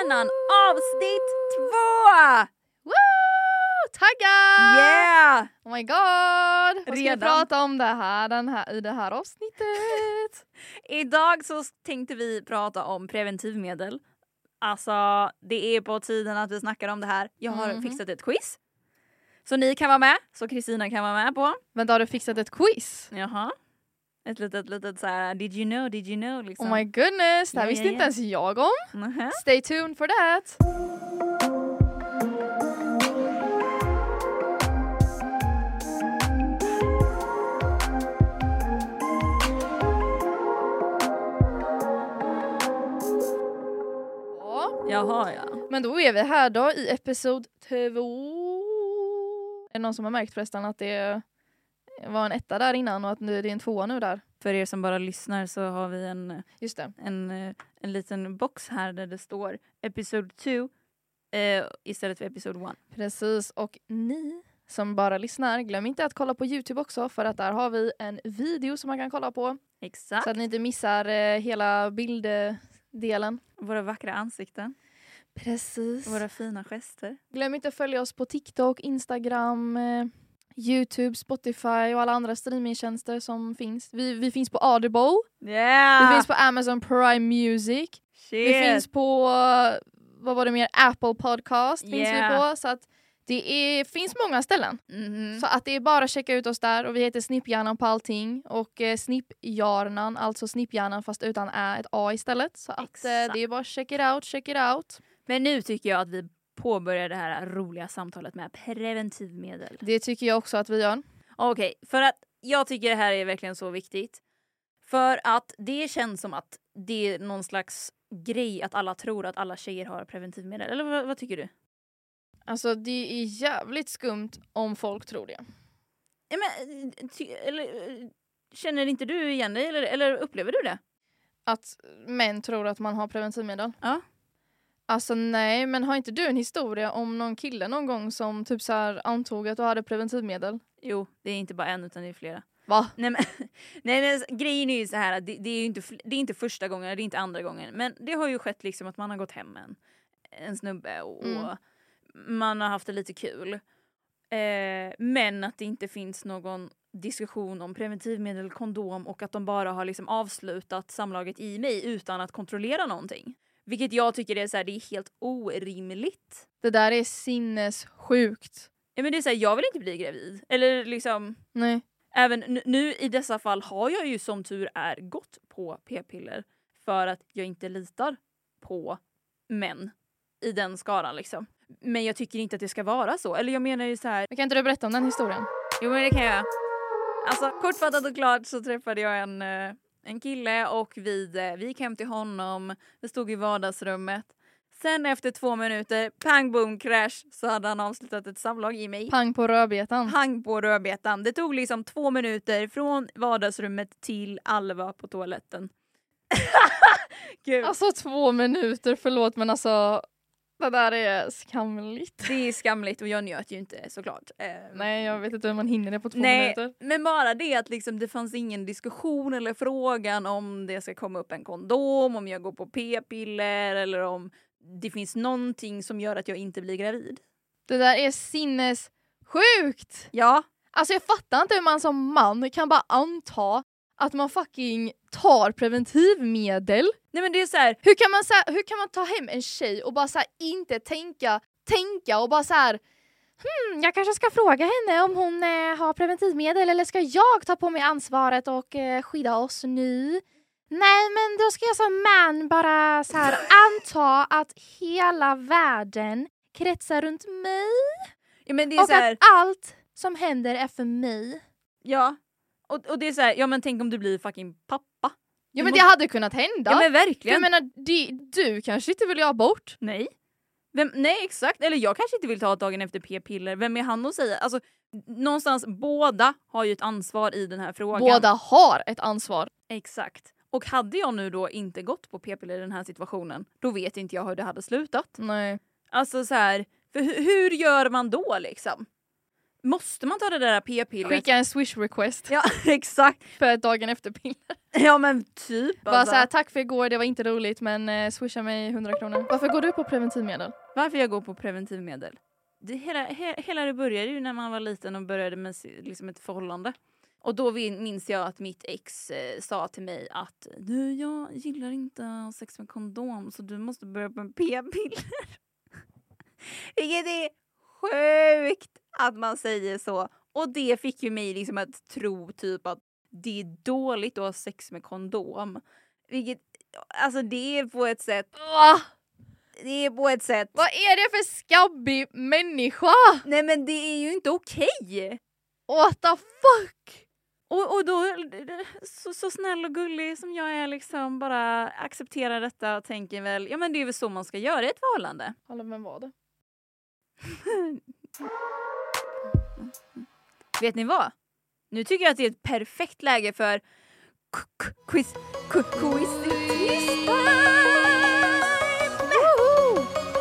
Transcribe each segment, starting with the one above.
hjärnan avsnitt två! Woo! Taggad! Yeah! Oh my god! Vad ska vi prata om det här, den här i det här avsnittet? Idag så tänkte vi prata om preventivmedel. Alltså det är på tiden att vi snackar om det här. Jag har Mhm. fixat ett quiz. Så ni kan vara med, så Kristina kan vara med på. Vänta, har du fixat ett quiz? Jaha. Ett litet, litet såhär did you know, did you know liksom. Oh my goodness, det här Ja, visste ja, inte ja. ens jag om. Nähä. Stay tuned for that! Ja, Jaha ja. Men då är vi här då i episod två. Är det någon som har märkt förresten att det var en etta där innan och att nu är det en tvåa nu där? För er som bara lyssnar så har vi en, Just det. en, eh, en liten box här där det står episode 2 eh, istället för episode 1. Precis, och ni som bara lyssnar, glöm inte att kolla på Youtube också för att där har vi en video som man kan kolla på Exakt. så att ni inte missar eh, hela bilddelen. Våra vackra ansikten, Precis. våra fina gester. Glöm inte att följa oss på TikTok, Instagram, eh, Youtube, Spotify och alla andra streamingtjänster som finns. Vi, vi finns på Audible, Yeah! vi finns på Amazon Prime Music, Shit. vi finns på, eh, vad var det mer, Apple Podcast finns vi på. Så att det är, finns många ställen. Mhm. Så att det är bara att checka ut oss där och vi heter Snipphjärnan på allting och eh, Snipphjärnan, alltså Snipphjärnan fast utan ä, ett a istället. Så att eh, det är bara check it out, check it out. Men nu tycker jag att vi påbörjar det här roliga samtalet med preventivmedel. Det tycker jag också att vi gör. Okej, för att jag tycker det här är verkligen så viktigt. För att det känns som att det är någon slags grej att alla tror att alla tjejer har preventivmedel. Eller vad, vad tycker du? Alltså det är jävligt skumt om folk tror det. Men, ty, eller, känner inte du igen dig eller, eller upplever du det? Att män tror att man har preventivmedel. Ja. Alltså nej, men har inte du en historia om någon kille någon gång som typ så här antog att du hade preventivmedel? Jo, det är inte bara en utan det är flera. Va? Nej men, nej, men grejen är ju så här att det, det är inte, det är inte första gången, det är inte andra gången. Men det har ju skett liksom att man har gått hem med en, en snubbe och, Mm. och man har haft det lite kul. Eh, men att det inte finns någon diskussion om preventivmedel, kondom och att de bara har liksom avslutat samlaget i mig utan att kontrollera någonting. Vilket jag tycker är, så här, det är helt orimligt. Det där är sinnessjukt. Ja, men det är så här, jag vill inte bli gravid. Eller liksom, Nej. Även nu, i dessa fall har jag ju som tur är gått på p-piller för att jag inte litar på män i den skaran liksom. Men jag tycker inte att det ska vara så. Eller jag menar ju så här. Men kan inte du berätta om den historien? Jo men det kan jag. Alltså kortfattat och klart så träffade jag en, eh, en kille och vi, eh, vi gick hem till honom. Vi stod i vardagsrummet. Sen efter två minuter, pang boom crash, så hade han avslutat ett samlag i mig. Pang på rödbetan. Pang på rödbetan. Det tog liksom två minuter från vardagsrummet till Alva på toaletten. Gud, Alltså två minuter, förlåt men alltså det där är skamligt. det är skamligt och jag njöt ju inte såklart. Eh, Nej jag vet inte hur man hinner det på två Nej, minuter. men bara det att liksom det fanns ingen diskussion eller frågan om det ska komma upp en kondom, om jag går på p-piller eller om det finns någonting som gör att jag inte blir gravid. Det där är sinnessjukt! Ja, Alltså jag fattar inte hur man som man kan bara anta att man fucking tar preventivmedel. nej men det är så här, Hur kan man, så här, hur kan man ta hem en tjej och bara så här, inte tänka, tänka och bara så här Hmm, jag kanske ska fråga henne om hon eh, har preventivmedel eller ska jag ta på mig ansvaret och eh, skydda oss nu? Nej, men då ska jag som man bara så här anta att hela världen kretsar runt mig ja, men det är och att allt som händer är för mig. ja. Och, och det är så här, ja men tänk om du blir fucking pappa. Ja Du men det hade kunnat hända. Ja men verkligen. jag menar, det, du kanske inte vill göra abort? Nej. Vem, nej exakt, eller jag kanske inte vill ta dagen efter p-piller, vem är han att säga? Alltså, någonstans, båda har ju ett ansvar i den här frågan. Båda har ett ansvar. Exakt. Och hade jag nu då inte gått på p-piller i den här situationen, då vet inte jag hur det hade slutat. Nej. Alltså så här, för hu- hur gör man då liksom? Måste man ta det där p-pillret? Skicka en swish request Ja exakt. för dagen efter-piller. Ja men typ Bara alltså. såhär, tack för igår, det var inte roligt men eh, swisha mig 100 kronor. Varför går du på preventivmedel? Varför jag går på preventivmedel? Det, hela, he, hela det började ju när man var liten och började med liksom ett förhållande. Och då minns jag att mitt ex eh, sa till mig att du, jag gillar inte sex med kondom så du måste börja med p-piller. Vilket är sjukt att man säger så. Och det fick ju mig liksom att tro typ att det är dåligt att ha sex med kondom. Vilket, alltså det är på ett sätt, det är på ett sätt Vad är det för skabbig människa? Nej men det är ju inte okej! What the fuck? Och, och då, så, så snäll och gullig som jag är liksom bara accepterar detta och tänker väl, ja men det är väl så man ska göra i ett förhållande. Hallå vem var det? Vet ni vad? Nu tycker jag att det är ett perfekt läge för quiz, quiz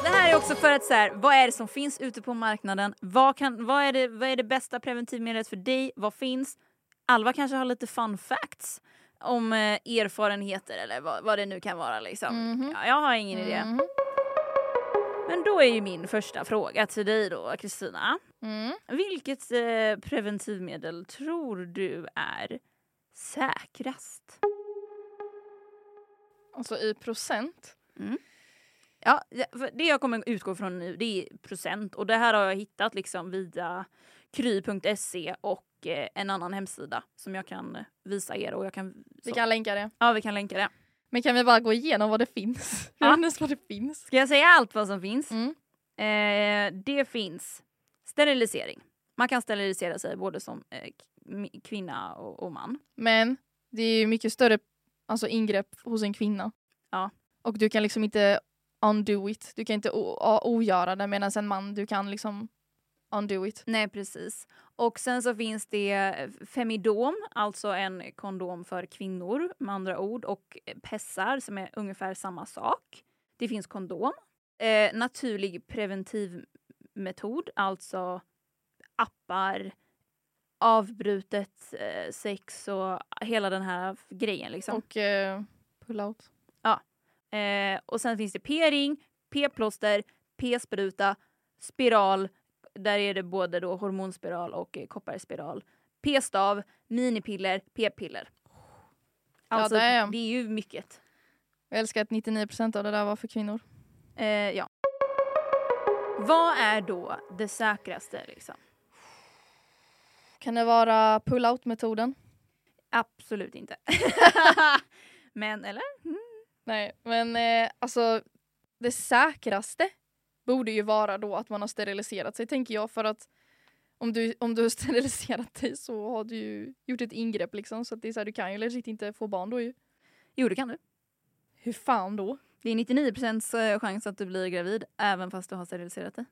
Det här är också för att så här, vad är det som finns ute på marknaden? Vad, kan, vad, är det, vad är det bästa preventivmedlet för dig? Vad finns? Alva kanske har lite fun facts om eh, erfarenheter eller vad, vad det nu kan vara liksom. Mhm. Ja, jag har ingen idé. Mhm. Men då är ju min första fråga till dig då Kristina. Mm. Vilket eh, preventivmedel tror du är säkrast? Alltså i procent. Ja, det- jag kommer utgå från nu det är procent och det här har jag hittat liksom via kry.se och eh, en annan hemsida som jag kan visa er och jag kan... Vi kan länka det. Ja, vi kan länka det. Men kan vi bara gå igenom vad det finns? Ja. Vad det finns. Ska jag säga allt vad som finns? Mm. Eh, det finns sterilisering. Man kan sterilisera sig både som eh, kvinna och, och man. Men det är ju mycket större alltså, ingrepp hos en kvinna. Ja. Och du kan liksom inte undo it. Du kan inte ogöra det medan en man du kan liksom undo it. Nej, precis. Och sen så finns det Femidom, alltså en kondom för kvinnor med andra ord och pessar som är ungefär samma sak. Det finns kondom. Eh, naturlig preventivmetod, alltså appar, avbrutet eh, sex och hela den här grejen liksom. Och eh, pull out. Eh, och sen finns det p-ring, p-plåster, p-spruta, spiral. Där är det både då hormonspiral och eh, kopparspiral. P-stav, minipiller, p-piller. Alltså, det är- det är ju mycket. Jag älskar att 99% av det där var för kvinnor. Eh, ja. Vad är då det säkraste liksom? Kan det vara pull out metoden? Absolut inte. Men eller? Mm. Nej, men eh, alltså det säkraste borde ju vara då att man har steriliserat sig tänker jag för att om du, om du har steriliserat dig så har du ju gjort ett ingrepp liksom så att det är så här, du kan ju legit inte få barn då ju. Jo det kan du. Hur fan då? Det är 99% chans att du blir gravid även fast du har steriliserat dig.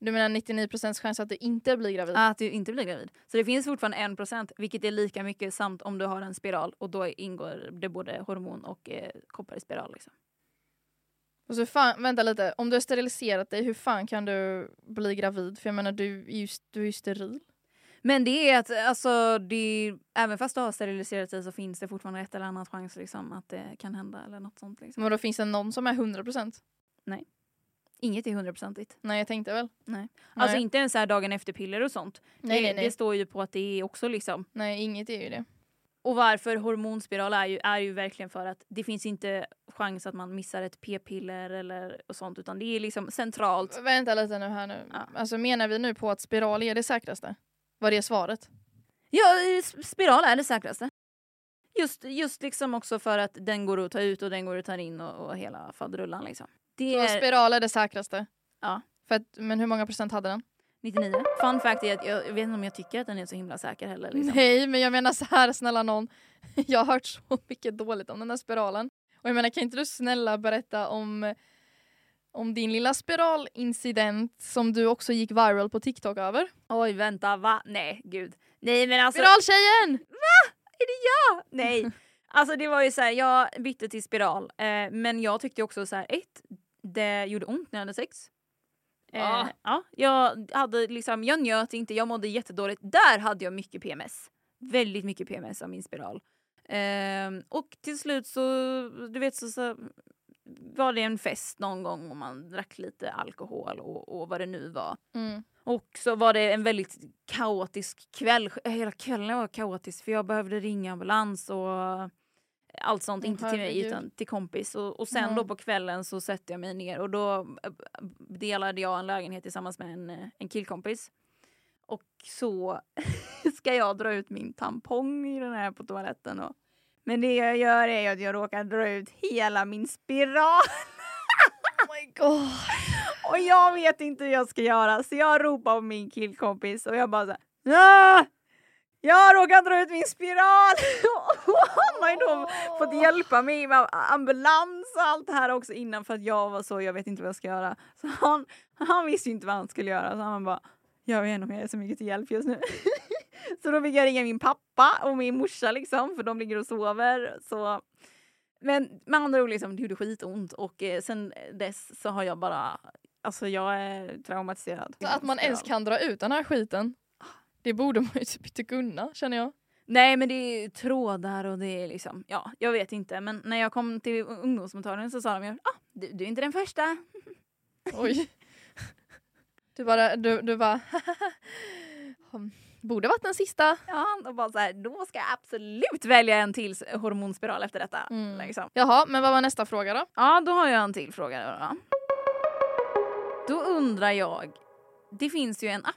Du menar 99% chans att du inte blir gravid? Att du inte blir gravid. Så det finns fortfarande 1% vilket är lika mycket samt om du har en spiral och då ingår det både hormon och eh, koppar i spiral. Liksom. Och så fan, vänta lite, om du har steriliserat dig hur fan kan du bli gravid? För jag menar du är ju, du är ju steril. Men det är att alltså, det, även fast du har steriliserat dig så finns det fortfarande ett eller annat chans liksom, att det kan hända eller något sånt. Liksom. Men då finns det någon som är 100%? Inget är hundraprocentigt. Nej jag tänkte väl. Nej. Nej. Alltså inte ens så här dagen efter piller och sånt. nej, det, nej, nej. det står ju på att det är också liksom nej inget är ju det. Och varför hormonspiral är ju, är ju verkligen för att det finns inte chans att man missar ett p-piller eller och sånt utan det är liksom centralt. Vänta lite nu här nu. Ja. Alltså menar vi nu på att spiral är det säkraste? Var det svaret? Ja, spiral är det säkraste. Just, just liksom också för att den går att ta ut och den går att ta in och, och hela faderullan liksom. Det Så är spiral är det säkraste? Ja. För att, men hur många procent hade den? 99. Fun fact är att jag, jag vet inte om jag tycker att den är så himla säker heller. Liksom. Nej men jag menar så här snälla någon. Jag har hört så mycket dåligt om den där spiralen. Och jag menar kan inte du snälla berätta om om din lilla spiralincident som du också gick viral på TikTok över? Oj vänta va? Nej gud. Nej men alltså. Spiraltjejen! Nej. Alltså det var ju så här, jag bytte till spiral. Eh, men jag tyckte också så här, ett, det gjorde ont när jag hade sex. Ah. Eh, ja, jag, hade liksom, jag njöt inte, jag mådde jättedåligt. Där hade jag mycket PMS. Väldigt mycket PMS av min spiral. Ehm, och till slut så, du vet så, så var det en fest någon gång och man drack lite alkohol och, och vad det nu var. Mm. Och så var det en väldigt kaotisk kväll. Hela kvällen var kaotisk för jag behövde ringa ambulans och allt sånt. Inte till mig utan till kompis. Och, och sen Ja. då på kvällen så sätter jag mig ner och då eh, delade jag en lägenhet tillsammans med en, eh, en killkompis. Och så ska jag dra ut min tampong i den här på toaletten. Och, men det jag gör är att jag råkar dra ut hela min spiral. Oh my god. Och jag vet inte hur jag ska göra så jag ropar på min killkompis och jag bara så här, "Ah! Jag har råkat dra ut min spiral! Och han har ju då fått hjälpa mig med ambulans och allt det här också innan för att jag var så, jag vet inte vad jag ska göra. Så han, han visste ju inte vad han skulle göra så han bara, jag vet inte om jag är så mycket till hjälp just nu. så då fick jag ringa min pappa och min morsa liksom för de ligger och sover. Så men med andra ord, liksom, det gjorde skitont och eh, sen dess så har jag bara, alltså jag är traumatiserad. Så att man ens kan dra ut den här skiten. Det borde man ju typ inte kunna känner jag. Nej men det är trådar och det är liksom, ja jag vet inte men när jag kom till ungdomsmottagningen så sa de ju, ah, du, du är inte den första. Oj. Du bara, du, du bara Borde varit den sista. Ja, och bara så här, då ska jag absolut välja en till hormonspiral efter detta. Mm. Liksom. Jaha, men vad var nästa fråga då? Ja, då har jag en till fråga. Då, då undrar jag, det finns ju en app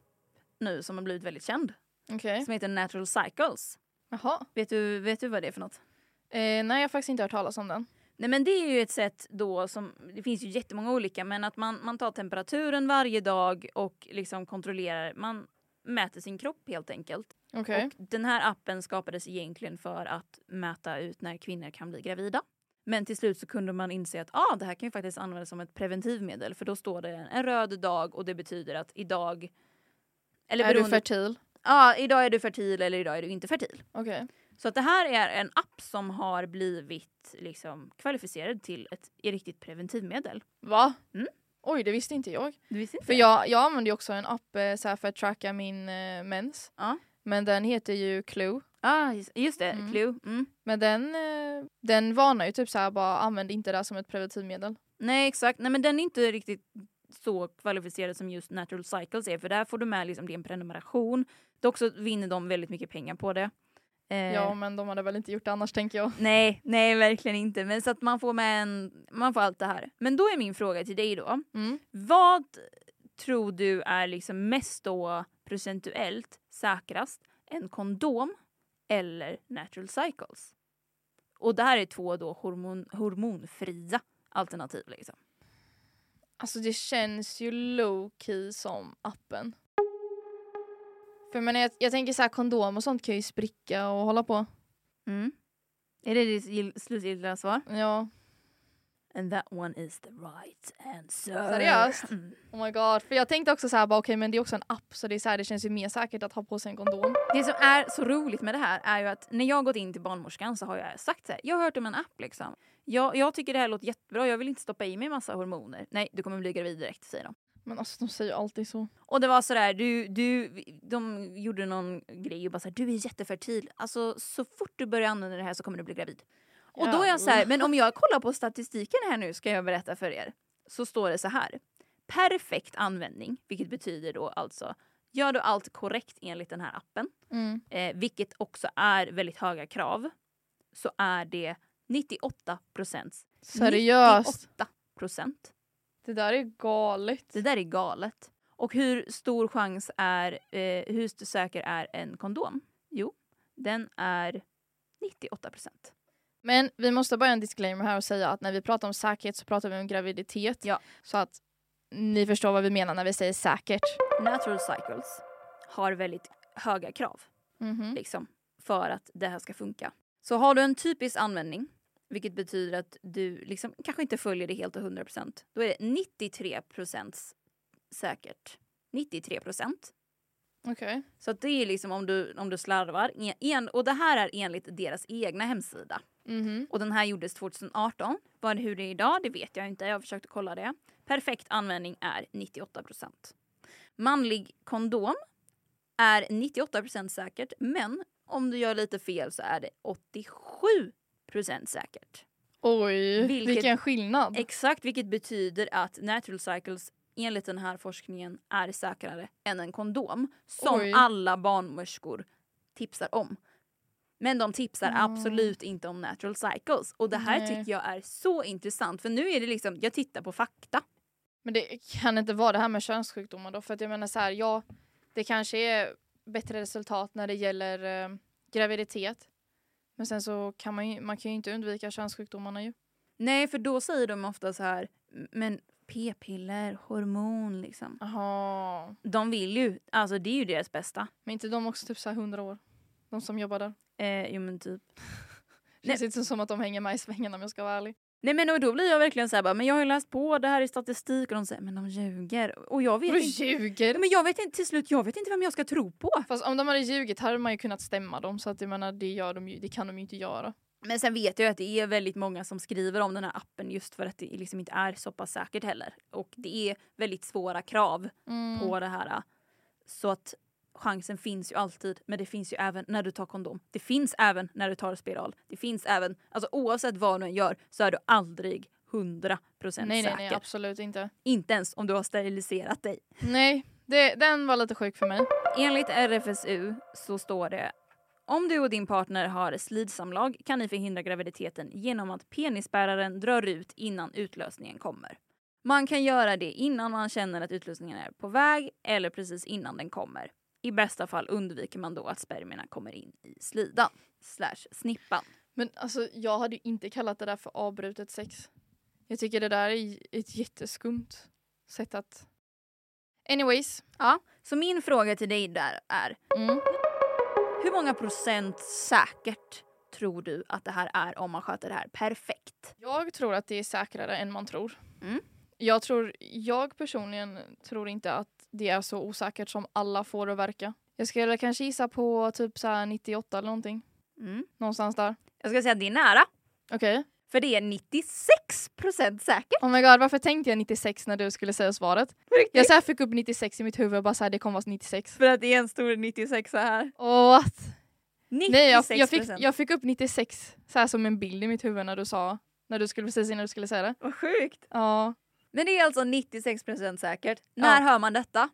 nu som har blivit väldigt känd Okej. som heter Natural Cycles. Jaha. Vet du, vet du vad det är för något? Eh, nej, jag har faktiskt inte hört talas om den. Nej men det är ju ett sätt då som, det finns ju jättemånga olika men att man, man tar temperaturen varje dag och liksom kontrollerar, man mäter sin kropp helt enkelt. Okej. Och den här appen skapades egentligen för att mäta ut när kvinnor kan bli gravida. Men till slut så kunde man inse att ah, det här kan ju faktiskt användas som ett preventivmedel för då står det en röd dag och det betyder att idag eller Är du beroende- fertil? Ja, idag är du fertil eller idag är du inte fertil. Okej. Så att det här är en app som har blivit liksom kvalificerad till ett riktigt preventivmedel. Va? Mm. Oj, det visste inte jag. Visste inte För jag, jag använder ju också en app eh, så för att tracka min eh, mens. Ja. Men den heter ju Clue. Ah, just, just det, Mm. Clue. Mm. Men den, eh, den varnar ju typ så här bara använd inte det som ett preventivmedel. Nej exakt, nej men den är inte riktigt så kvalificerad som just Natural Cycles är för där får du med liksom din prenumeration. Dock så vinner de väldigt mycket pengar på det. Eh, Ja men de hade väl inte gjort det annars tänker jag. Nej, nej verkligen inte. Men så att man får med en, man får allt det här. Men då är min fråga till dig då. Mm. Vad tror du är liksom mest då procentuellt säkrast? En kondom eller natural cycles? Och det här är två då hormon, hormonfria alternativ liksom. Alltså det känns ju low key som appen. För menar, jag, jag tänker så här kondom och sånt kan ju spricka och hålla på. Mm. Är det ditt slutgiltiga svar? Ja, And that one is the right answer. Seriöst? Mm. oh my god. För jag tänkte också så här, bara okej men det är också en app så det är så här, det känns ju mer säkert att ha på sig en kondom. Det som är så roligt med det här är ju att när jag gått in till barnmorskan så har jag sagt så här, jag har hört om en app liksom. Jag, jag tycker det här låter jättebra, jag vill inte stoppa i mig massa hormoner. Nej, du kommer bli gravid direkt säger de. Men alltså de säger ju alltid så. Och det var sådär, du, du, de gjorde någon grej och bara såhär, du är jättefertil. Alltså så fort du börjar använda det här så kommer du bli gravid. Och då är jag så här, men om jag kollar på statistiken här nu ska jag berätta för er. Så står det så här. Perfekt användning, vilket betyder då alltså, gör du allt korrekt enligt den här appen, Mm. eh, vilket också är väldigt höga krav, så är det 98 procent. Seriöst? 98 procent. Det där är galet. Det där är galet. Och hur stor chans är, eh, hur säker är en kondom? Jo, den är 98 procent. Men vi måste börja en disclaimer här och säga att när vi pratar om säkerhet så pratar vi om graviditet. Ja. Så att ni förstår vad vi menar när vi säger säkert. Natural Cycles har väldigt höga krav Mhm. liksom, för att det här ska funka. Så har du en typisk användning, vilket betyder att du liksom kanske inte följer det helt och 100 procent, då är det 93 procent säkert. 93 procent. Okej. Så att det är liksom om du, om du slarvar. En, en, och det här är enligt deras egna hemsida. Mhm. Och den här gjordes 2018. Vad, hur det är idag, det vet jag inte. Jag har försökt kolla det. Perfekt användning är 98% Manlig kondom är 98% säkert, men om du gör lite fel så är det 87 säkert. Oj, Vilket- vilken skillnad. Exakt, vilket betyder att natural cycles enligt den här forskningen är säkrare än en kondom som Oj. alla barnmorskor tipsar om. Men de tipsar Mm. absolut inte om natural cycles och det här Nej. tycker jag är så intressant för nu är det liksom, jag tittar på fakta. Men det kan inte vara det här med könssjukdomar då? För att jag menar så här, ja, det kanske är bättre resultat när det gäller eh, graviditet. Men sen så kan man ju, man kan ju inte undvika könssjukdomarna ju. Nej för då säger de ofta så här, men p-piller, hormon liksom. Jaha. De vill ju, alltså det är ju deras bästa. Men inte de också typ så här 100 år? De som jobbar där. Eh, jo men typ. Det känns inte som att de hänger med i svängen om jag ska vara ärlig. Nej men och då blir jag verkligen så här bara, men jag har ju läst på det här i statistik och de säger men de ljuger. Och jag vet De inte. ljuger! Men jag vet inte till slut, jag vet inte vem jag ska tro på. Fast om de hade ljugit hade man ju kunnat stämma dem så att jag menar det, gör de ju, det kan de ju inte göra. Men sen vet jag att det är väldigt många som skriver om den här appen just för att det liksom inte är så pass säkert heller. Och det är väldigt svåra krav Mm. på det här. Så att chansen finns ju alltid, men det finns ju även när du tar kondom. Det finns även när du tar spiral. Det finns även, alltså oavsett vad du än gör så är du aldrig 100% nej, nej, säker. nej, absolut inte. Inte ens om du har steriliserat dig. Nej, det, den var lite sjuk för mig. Enligt RFSU så står det om du och din partner har slidsamlag kan ni förhindra graviditeten genom att penisbäraren drar ut innan utlösningen kommer. Man kan göra det innan man känner att utlösningen är på väg eller precis innan den kommer. I bästa fall undviker man då att spermierna kommer in i slidan slash snippan. Men alltså jag hade ju inte kallat det där för avbrutet sex. Jag tycker det där är ett jätteskumt sätt att... Anyways. Så min fråga till dig där är Mm. hur många procent säkert tror du att det här är om man sköter det här perfekt? Jag tror att det är säkrare än man tror. Mm. Jag, tror, jag personligen tror inte att det är så osäkert som alla får det att verka. Jag skulle kanske gissa på typ så här 98 eller någonting. Mm. Någonstans där. Jag ska säga att det är nära. Okej. För det är 96 procent säkert. Oh my god, varför tänkte jag 96 när du skulle säga svaret? Jag så här fick upp 96 i mitt huvud och bara så här, det kommer vara 96. För att det är en stor 96 här. Och what? 96 Nej, jag, jag, fick, jag fick upp 96 så här som en bild i mitt huvud när du sa, när du skulle precis innan du skulle säga det. Vad sjukt. Ja. Men det är alltså 96 procent säkert. När hör man detta?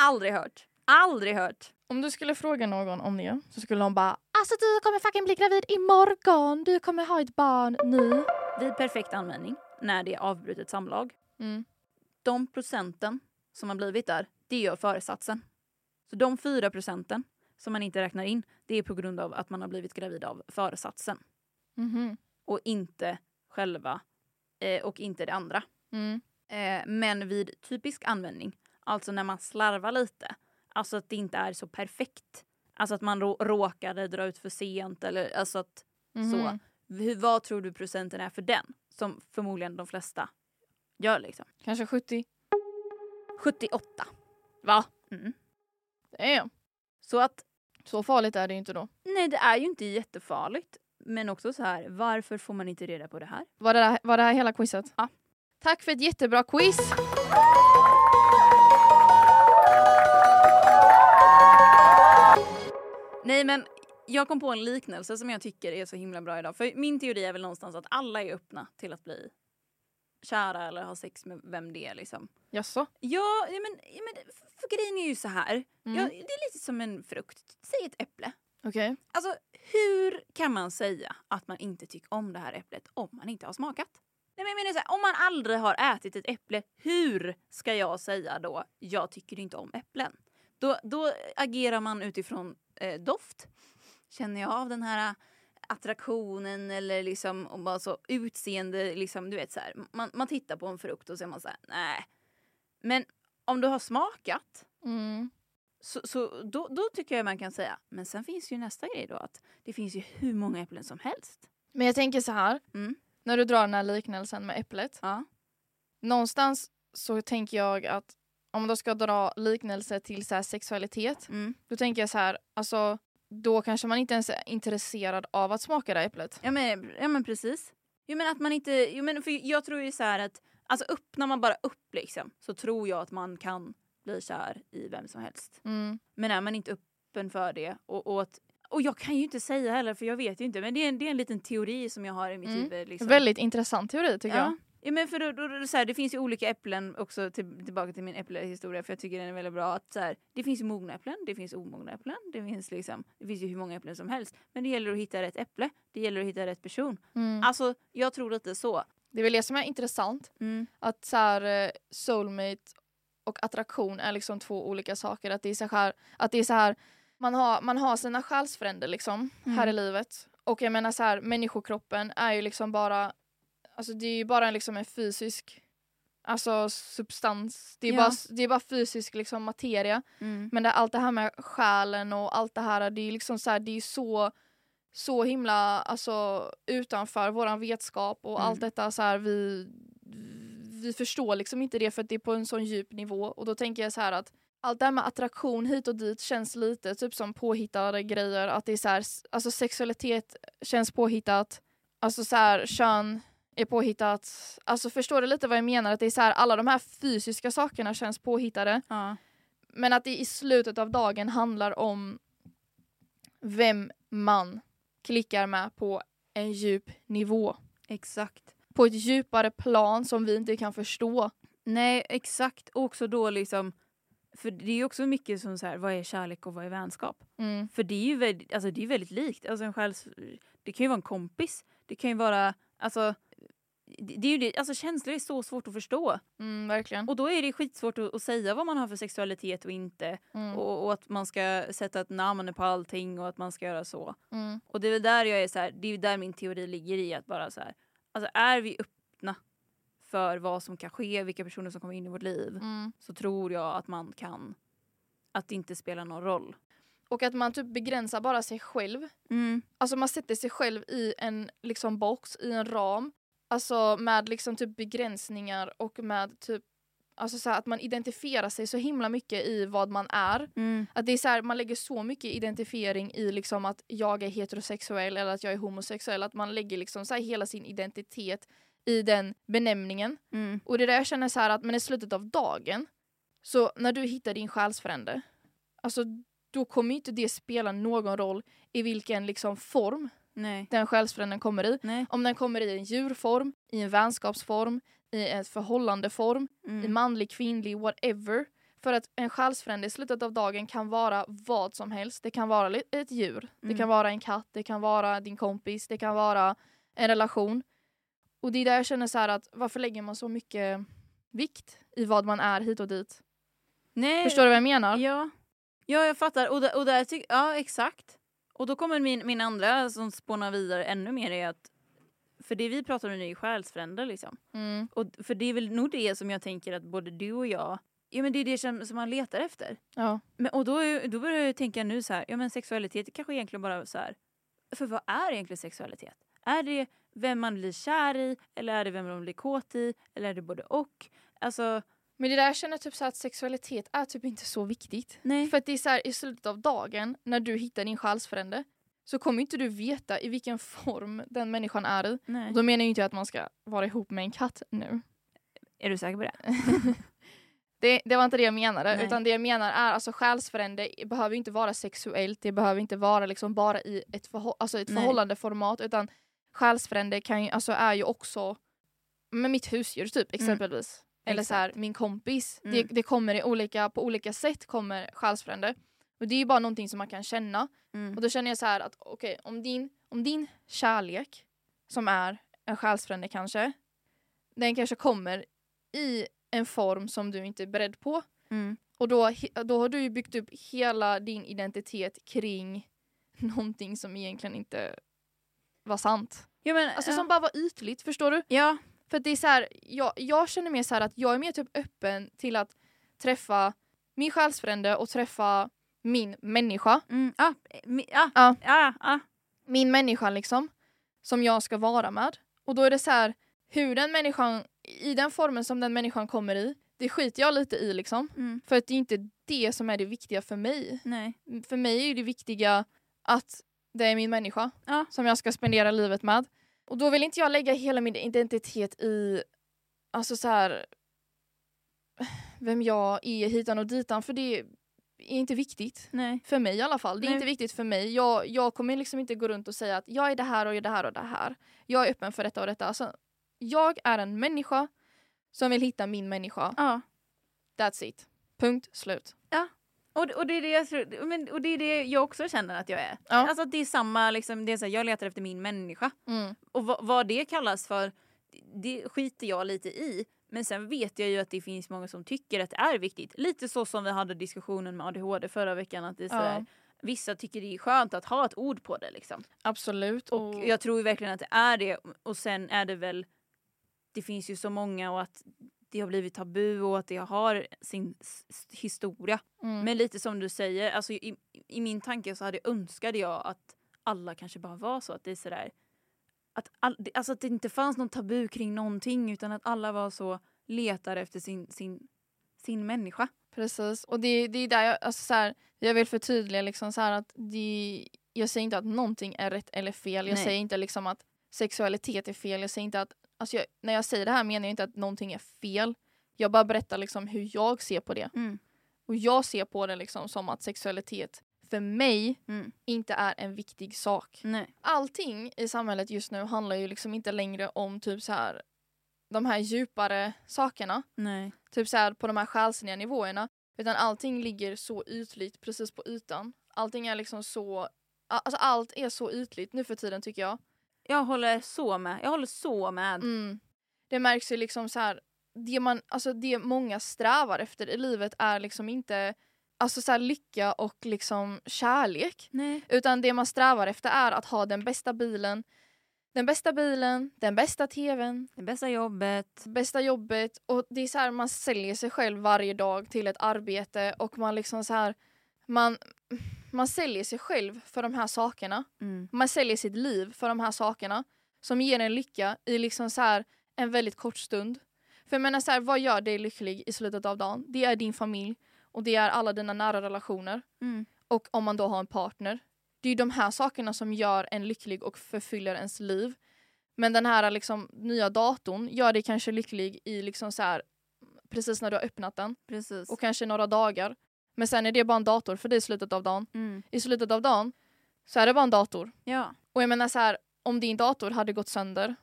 Aldrig hört. Aldrig hört. Om du skulle fråga någon om det så skulle de bara Alltså du kommer fucking bli gravid imorgon, du kommer ha ett barn nu. Vid perfekt användning, när det är avbrutet samlag, Mm. de procenten som har blivit där, det gör föresatsen. Så de 4 procenten som man inte räknar in, det är på grund av att man har blivit gravid av föresatsen. Mhm. Och inte själva, eh, och inte det andra. Mm. Eh, men vid typisk användning, alltså när man slarvar lite, alltså att det inte är så perfekt. Alltså att man rå- råkade dra ut för sent eller alltså att Mhm. så. Hur, vad tror du procenten är för den? Som förmodligen de flesta gör liksom. Kanske 70. 78. Va? Mm. Det är Så att Så farligt är det inte då. nej, det är ju inte jättefarligt. Men också så här, varför får man inte reda på det här? Var det, där, var det här hela quizet? Ja. Tack för ett jättebra quiz! Nej men jag kom på en liknelse som jag tycker är så himla bra idag. För min teori är väl någonstans att alla är öppna till att bli kära eller ha sex med vem det är liksom. Jaså? Ja, men, ja, men för grejen är ju så här. Mm. Ja, det är lite som en frukt. Säg ett äpple. Okej. Alltså hur kan man säga att man inte tycker om det här äpplet om man inte har smakat? Nej, men menar så här, om man aldrig har ätit ett äpple, hur ska jag säga då jag tycker inte om äpplen? Då, då agerar man utifrån eh, doft. Känner jag av den här attraktionen eller liksom och bara så utseende, liksom, du vet så här. Man, man tittar på en frukt och så är man så här, nej. Men om du har smakat Mm. så, så då, då tycker jag man kan säga, men sen finns ju nästa grej då att det finns ju hur många äpplen som helst. Men jag tänker så här. Mm. När du drar den här liknelsen med äpplet. Ja. Någonstans så tänker jag att om man ska dra liknelse till så sexualitet. Mm. Då tänker jag så här, alltså då kanske man inte ens är intresserad av att smaka det här äpplet. Ja men, ja, men precis. Jo, men att man inte, jo, men för jag tror ju så här att alltså öppnar man bara upp liksom så tror jag att man kan bli kär i vem som helst. Mm. Men är man inte öppen för det och, och att och jag kan ju inte säga heller för jag vet ju inte men det är en, det är en liten teori som jag har i mitt Mm. huvud. Liksom. Väldigt intressant teori tycker jag. ja. Ja, men för då, då, då, så här, det finns ju olika äpplen också till, tillbaka till min äpplehistoria för jag tycker den är väldigt bra. Att, så här, det finns ju mogna äpplen, det finns omogna äpplen, det finns, liksom, det finns ju hur många äpplen som helst. Men det gäller att hitta rätt äpple, det gäller att hitta rätt person. Mm. Alltså jag tror lite så. Det är väl det som är intressant. Mm. Att så här, eh, soulmate och attraktion är liksom två olika saker. Att det är så här, att det är så här man, har, man har sina själsfränder liksom Mm. här i livet. Och jag menar så här, människokroppen är ju liksom bara, alltså det är ju bara liksom en fysisk alltså substans. Det är, Ja. bara, det är bara fysisk liksom materia. Mm. Men det, allt det här med själen och allt det här, det är liksom så här, det är så så himla alltså, utanför våran vetskap och Mm. allt detta så här, vi, vi förstår liksom inte det för att det är på en sån djup nivå och då tänker jag så här att allt det här med attraktion hit och dit känns lite typ som påhittade grejer. Att det är så här, alltså sexualitet känns påhittat, alltså så här, kön är påhittat. Alltså förstår du lite vad jag menar? Att det är så här, alla de här fysiska sakerna känns påhittade. Ja. Men att det i slutet av dagen handlar om vem man klickar med på en djup nivå. Exakt. På ett djupare plan som vi inte kan förstå. Nej exakt. Och också då liksom för det är också mycket som så här, vad är kärlek och vad är vänskap? Mm. För det är ju väldigt, alltså det är väldigt likt. Alltså en själs, det kan ju vara en kompis. Det kan ju vara, alltså det, det är det, alltså känslor är så svårt att förstå. Mm, verkligen. Och då är det skitsvårt att, att säga vad man har för sexualitet och inte. Mm. Och, och att man ska sätta ett namn på allting och att man ska göra så. Mm. Och det är väl där jag är så här, det är där min teori ligger i att bara så här, alltså är vi öppna för vad som kan ske, vilka personer som kommer in i vårt liv, Mm. så tror jag att man kan, att det inte spelar någon roll. Och att man typ begränsar bara sig själv. Alltså man sätter sig själv i en liksom box, i en ram. Alltså med liksom typ begränsningar och med typ Alltså så att man identifierar sig så himla mycket i vad man är. Att det är så här, man lägger så mycket identifiering i liksom att jag är heterosexuell eller att jag är homosexuell. Att man lägger liksom så hela sin identitet i den benämningen. Mm. Och det är där jag känner så här att men i slutet av dagen, så när du hittar din själsfrände, alltså då kommer inte det spela någon roll i vilken liksom form Nej. den själsfränden kommer i. Nej. Om den kommer i en djurform, i en vänskapsform, i en förhållandeform, i Mm. manlig, kvinnlig, whatever. För att en själsfrände i slutet av dagen kan vara vad som helst. Det kan vara ett djur, det Mm. kan vara en katt, det kan vara din kompis, det kan vara en relation. Och det är där jag känner så att varför lägger man så mycket vikt i vad man är hit och dit? Nej. Förstår du vad jag menar? Ja. ja, jag fattar. Och där, och där tyck, ja, exakt. Och då kommer min, min andra som spånar vidare ännu mer är att för det vi pratar om nu är själsfränder liksom. Mm. Och för det är väl nog det som jag tänker att både du och jag, ja men det är det som, som man letar efter. Ja. Men, och då, då börjar jag tänka nu så här, ja men sexualitet är kanske egentligen bara så här, för vad är egentligen sexualitet? Är det vem man blir kär i eller är det vem man blir kåt i eller är det både och? Alltså, Men det där jag känner typ så att sexualitet är typ inte så viktigt. nej. För att det är så här, i slutet av dagen, när du hittar din själsfrände, så kommer inte du veta i vilken form den människan är i. nej. Och då menar jag inte att man ska vara ihop med en katt nu. Är du säker på det? Det, det var inte det jag menade, Nej. utan det jag menar är alltså själsfrände behöver inte vara sexuellt, det behöver inte vara liksom bara i ett, förhå- alltså ett förhållandeformat, utan själsfrände kan ju, alltså är ju också med mitt husdjur typ exempelvis. Eller så här, min kompis. Det, Mm. det kommer i olika, på olika sätt kommer själsfrände. Och det är ju bara någonting som man kan känna. Mm. Och då känner jag så här att okej, om, din, om din kärlek, som är en själsfrände kanske, den kanske kommer i en form som du inte är beredd på. Mm. Och då, då har du ju byggt upp hela din identitet kring någonting som egentligen inte var sant. Ja, men, Alltså ja. som bara var ytligt, förstår du? ja. För det är så här, jag, jag känner mer så att jag är mer typ öppen till att träffa min själsfrände och träffa min människa. Mm. Ah, mi, ah, Ja. ah, ah. Min människa liksom. Som jag ska vara med. Och då är det så här, hur den människan, i den formen som den människan kommer i, det skiter jag lite i liksom. Mm. För att det är inte det som är det viktiga för mig. Nej. För mig är det viktiga att det är min människa Ja. som jag ska spendera livet med. Och då vill inte jag lägga hela min identitet i alltså så här vem jag är hitan och ditan för det är inte viktigt. Nej. För mig i alla fall. Det är Nej. inte viktigt för mig. Jag, jag kommer liksom inte gå runt och säga att jag är det här och jag är det här och det här. Jag är öppen för detta och detta. Alltså, jag är en människa som vill hitta min människa. Ja. That's it. Punkt slut. Och, och, det är det jag tror, men, och det är det jag också känner att jag är. Ja. Alltså att det är samma, liksom, det är så här, jag letar efter min människa. Mm. Och vad, vad det kallas för, det skiter jag lite i. Men sen vet jag ju att det finns många som tycker att det är viktigt. Lite så som vi hade diskussionen med ADHD förra veckan. Att det är så Ja. här, Vissa tycker det är skönt att ha ett ord på det. Liksom. Absolut. Och jag tror verkligen att det är det. Och sen är det väl, det finns ju så många och att det har blivit tabu och att det har sin historia. mm. Men lite som du säger, alltså i, i min tanke så hade önskade jag att alla kanske bara var så att det är sådär att, all, alltså att det inte fanns någon tabu kring någonting utan att alla var så letar efter sin, sin, sin människa. Precis. Och det, det är där jag, alltså så här, jag vill förtydliga liksom så att det, jag säger inte att någonting är rätt eller fel. Jag Nej. säger inte liksom att sexualitet är fel. Jag säger inte att, alltså jag, när jag säger det här menar jag inte att någonting är fel. Jag bara berättar liksom hur jag ser på det. Mm. Och jag ser på det liksom som att sexualitet för mig Mm. inte är en viktig sak. Nej. Allting i samhället just nu handlar ju liksom inte längre om typ så här de här djupare sakerna Nej. typ så här på de här själsliga nivåerna. Utan allting ligger så ytligt precis på ytan. Allting är liksom så, alltså allt är så ytligt nu för tiden tycker jag. Jag håller så med. Jag håller så med. Mm. Det märks ju liksom så här, det, man, alltså det många strävar efter i livet är liksom inte alltså så lycka och liksom kärlek. Nej. Utan det man strävar efter är att ha den bästa bilen, den bästa bilen, den bästa tvn, Det bästa jobbet. bästa jobbet och det är så här man säljer sig själv varje dag till ett arbete och man liksom så här man, man säljer sig själv för de här sakerna. Mm. Man säljer sitt liv för de här sakerna som ger en lycka i liksom så här en väldigt kort stund. För jag menar så här, vad gör dig lycklig i slutet av dagen? Det är din familj och det är alla dina nära relationer Mm. och om man då har en partner. Det är de här sakerna som gör en lycklig och förfyller ens liv. Men den här liksom, nya datorn gör dig kanske lycklig i liksom så här, precis när du har öppnat den Precis. och kanske några dagar. Men sen är det bara en dator för dig i slutet av dagen. Mm. I slutet av dagen så är det bara en dator. Ja. Och jag menar så här, om din dator hade gått sönder,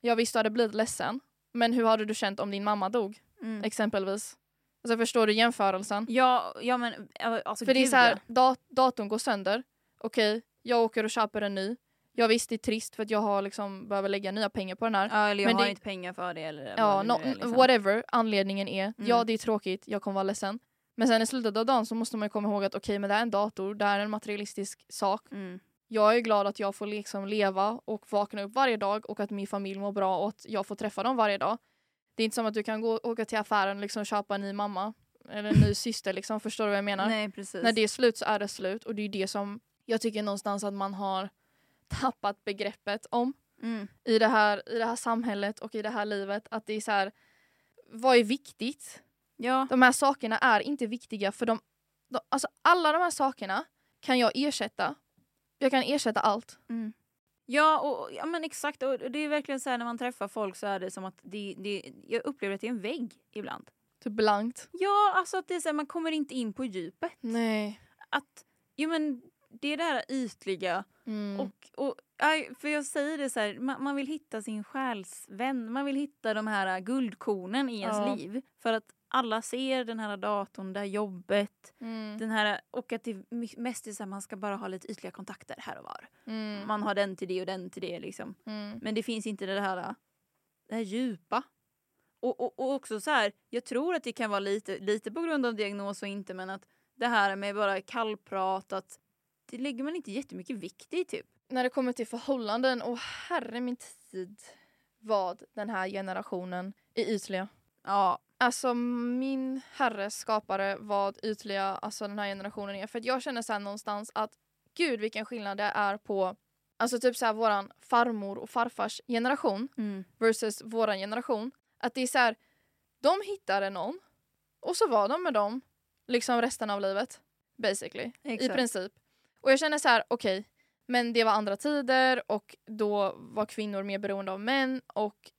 ja visst du hade blivit ledsen. Men hur hade du känt om din mamma dog? Mm. Exempelvis. Alltså förstår du jämförelsen? Ja, ja men alltså För det är gud, så här, ja. dat- datorn går sönder. Okej, jag åker och köper en ny. Jag visst det är trist för att jag har liksom behöver lägga nya pengar på den här. Ja, eller jag Men har det- inte pengar för det eller Ja, vad det no, är, liksom. whatever anledningen är. Ja, Mm. det är tråkigt, jag kommer vara ledsen. Men sen i slutet av dagen så måste man komma ihåg att okej, men det är en dator, det är en materialistisk sak. Mm. Jag är glad att jag får liksom leva och vakna upp varje dag och att min familj mår bra och att jag får träffa dem varje dag. Det är inte som att du kan gå åka till affären och liksom köpa en ny mamma eller en ny syster liksom, förstår du vad jag menar? Nej precis. När det är slut så är det slut och det är det som jag tycker någonstans att man har tappat begreppet om mm. i det här, i det här samhället och i det här livet. Att det är så här, vad är viktigt? Ja. De här sakerna är inte viktiga för de, de alltså alla de här sakerna kan jag ersätta. Jag kan ersätta allt. Mm. Ja, och, ja men exakt. Och det är verkligen så här när man träffar folk så är det som att det, det, jag upplever att det är en vägg ibland. Typ blankt. Ja, alltså att det är så här, man kommer inte in på djupet. Nej. Att, jo men det är det här ytliga. Mm. Och, och, för jag säger det så här, man, man vill hitta sin själsvän. Man vill hitta de här guldkornen i ens Ja. liv. För att alla ser den här datorn, det här jobbet. Mm. Den här, och att det mest är så här, man ska bara ha lite ytliga kontakter här och var. Mm. Man har den till det och den till det liksom. Mm. Men det finns inte det här, det här djupa. Och, och, och också så här, jag tror att det kan vara lite, lite på grund av diagnos och inte men att det här med bara kallprat att det lägger man inte jättemycket vikt i typ. När det kommer till förhållanden, och herre min tid vad den här generationen är ytliga. Ja, Alltså min herre skapare vad ytliga alltså den här generationen är. För jag känner så någonstans att gud vilken skillnad det är på alltså typ så här våran farmor och farfars generation mm. versus våran generation. Att det är så här, de hittade någon och så var de med dem liksom resten av livet. Basically. I Exakt. princip. Och jag känner så här, okej, men det var andra tider och då var kvinnor mer beroende av män och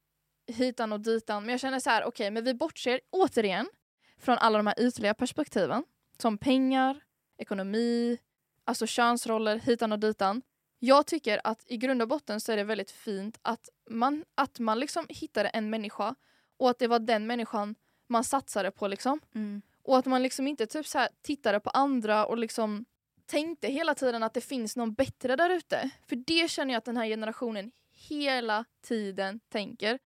hitan och ditan. Men jag känner så här, okej, men vi bortser återigen från alla de här ytliga perspektiven som pengar, ekonomi, alltså könsroller, hitan och ditan. Jag tycker att i grund och botten så är det väldigt fint att man, att man liksom hittade en människa och att det var den människan man satsade på liksom. Mm. Och att man liksom inte typ så här tittade på andra och liksom tänkte hela tiden att det finns någon bättre där ute. För det känner jag att den här generationen hela tiden tänker.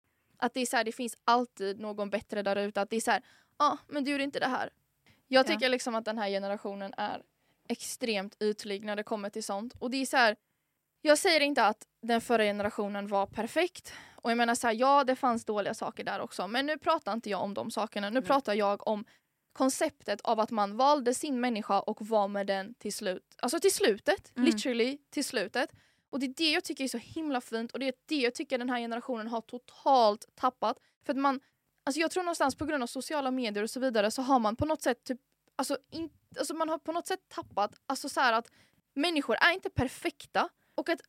Att det är så här, det finns alltid någon bättre där ute. Att det är så här, ja ah, men du gjorde inte det här. Jag tycker Ja. liksom att den här generationen är extremt ytlig när det kommer till sånt. Och det är så här, jag säger inte att den förra generationen var perfekt. Och jag menar så här, ja det fanns dåliga saker där också. Men nu pratar inte jag om de sakerna. Nu Nej. pratar jag om konceptet av att man valde sin människa och var med den till slut. Alltså till slutet, Mm. literally till slutet. Och det är det jag tycker är så himla fint och det är det jag tycker den här generationen har totalt tappat. För att man, alltså jag tror någonstans på grund av sociala medier och så vidare så har man på något sätt typ, alltså, in, alltså man har på något sätt tappat, alltså så här att människor är inte perfekta och att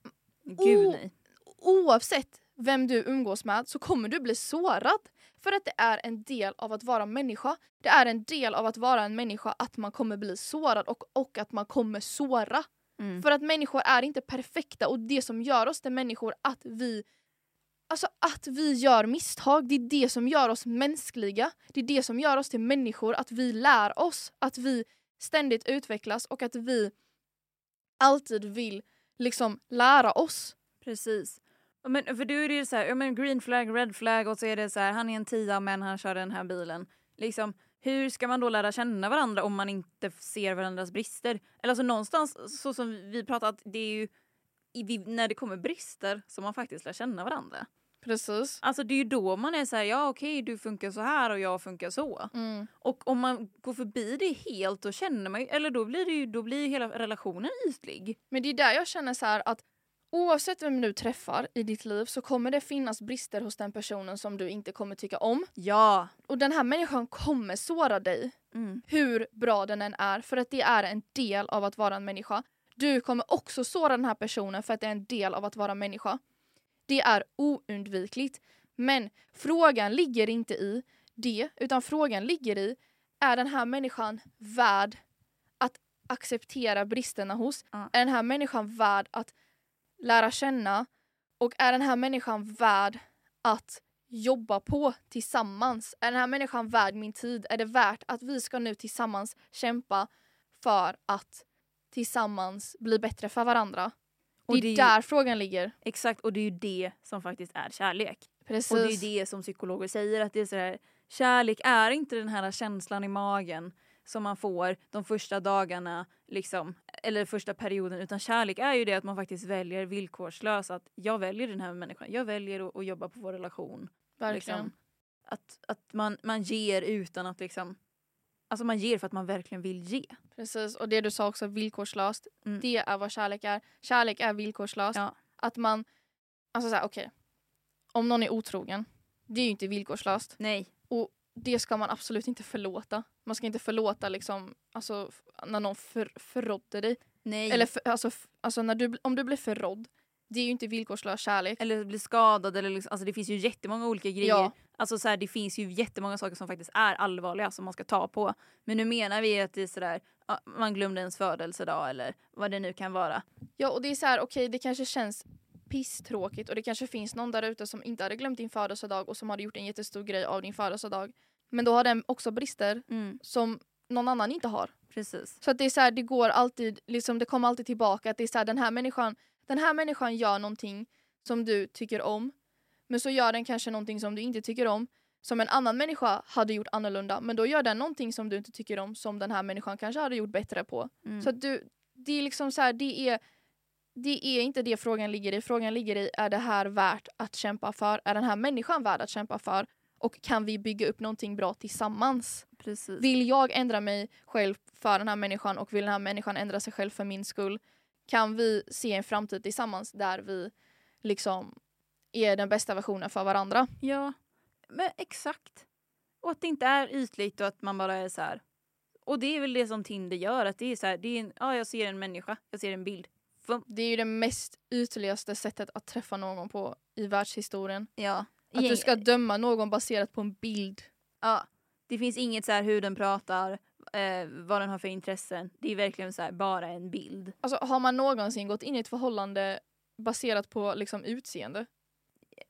Gud nej. oavsett vem du umgås med så kommer du bli sårad. För att det är en del av att vara människa. Det är en del av att vara en människa att man kommer bli sårad och, och att man kommer såra. Mm. För att människor är inte perfekta och det som gör oss till människor att vi Alltså att vi gör misstag, det är det som gör oss mänskliga. Det är det som gör oss till människor, att vi lär oss, att vi ständigt utvecklas och att vi alltid vill liksom lära oss. Precis. Men för då är det ju så här, men green flag, red flag och så är det så här, han är en tia men han kör den här bilen. Liksom, hur ska man då lära känna varandra om man inte ser varandras brister? Eller alltså någonstans så som vi pratat, det är ju i, när det kommer brister som man faktiskt lär känna varandra. Precis. Alltså det är ju då man är så här, ja okej du funkar så här och jag funkar så. Mm. Och om man går förbi det helt då känner man ju, eller då blir det ju, då blir hela relationen ytlig. Men det är där jag känner så här att oavsett vem du träffar i ditt liv så kommer det finnas brister hos den personen som du inte kommer tycka om. Ja. Och den här människan kommer såra dig Mm. hur bra den än är för att det är en del av att vara en människa. Du kommer också såra den här personen för att det är en del av att vara människa. Det är oundvikligt. Men frågan ligger inte i det, utan frågan ligger i är den här människan värd att acceptera bristerna hos? Ja. Är den här människan värd att lära känna? Och är den här människan värd att jobba på tillsammans? Är den här människan värd min tid? Är det värt att vi ska nu tillsammans kämpa för att tillsammans bli bättre för varandra? Och det är det ju- där frågan ligger. Exakt och det är ju det som faktiskt är kärlek. Precis. Och det är ju det som psykologer säger att det är så här, kärlek är inte den här känslan i magen som man får de första dagarna liksom, eller första perioden utan kärlek är ju det att man faktiskt väljer villkorslöst att jag väljer den här människan, jag väljer att, att jobba på vår relation. Verkligen. Liksom. Att, att man, man ger utan att liksom, alltså man ger för att man verkligen vill ge. Precis. Och det du sa också, villkorslöst. Mm. Det är vad kärlek är. Kärlek är villkorslöst. Ja. Att man, alltså såhär okej. Om någon är otrogen, det är ju inte villkorslöst. Nej. Det ska man absolut inte förlåta. Man ska inte förlåta liksom, alltså när någon för, förrådde dig. Nej. Eller för, alltså, alltså när du, om du blir förrådd, det är ju inte villkorslös kärlek. eller bli skadad eller liksom, alltså det finns ju jättemånga olika grejer. Ja. Alltså så här, det finns ju jättemånga saker som faktiskt är allvarliga som man ska ta på. Men nu menar vi att det är sådär, man glömde ens födelsedag eller vad det nu kan vara. Ja och det är så här, okej det kanske känns pisstråkigt och det kanske finns någon där ute som inte hade glömt din födelsedag och som hade gjort en jättestor grej av din födelsedag. Men då har den också brister som någon annan inte har. Precis. Så att det är så här, det går alltid, liksom, det kommer alltid tillbaka att det är så här, den här människan, den här människan gör någonting som du tycker om. Men så gör den kanske någonting som du inte tycker om. Som en annan människa hade gjort annorlunda. Men då gör den någonting som du inte tycker om som den här människan kanske hade gjort bättre på. Mm. Så att du, det är liksom så här, det är, det är inte det frågan ligger i. Frågan ligger i, är det här värt att kämpa för? Är den här människan värd att kämpa för? Och kan vi bygga upp någonting bra tillsammans? Precis. Vill jag ändra mig själv för den här människan och vill den här människan ändra sig själv för min skull? Kan vi se en framtid tillsammans där vi liksom är den bästa versionen för varandra? Ja, men exakt. Och att det inte är ytligt och att man bara är så här. Och det är väl det som Tinder gör, att det är så här, det är en, ja jag ser en människa, jag ser en bild. Det är ju det mest ytligaste sättet att träffa någon på i världshistorien. Ja. Att du ska döma någon baserat på en bild. Ja. Det finns inget så här hur den pratar, eh, vad den har för intressen. Det är verkligen så här, bara en bild. Alltså har man någonsin gått in i ett förhållande baserat på liksom utseende?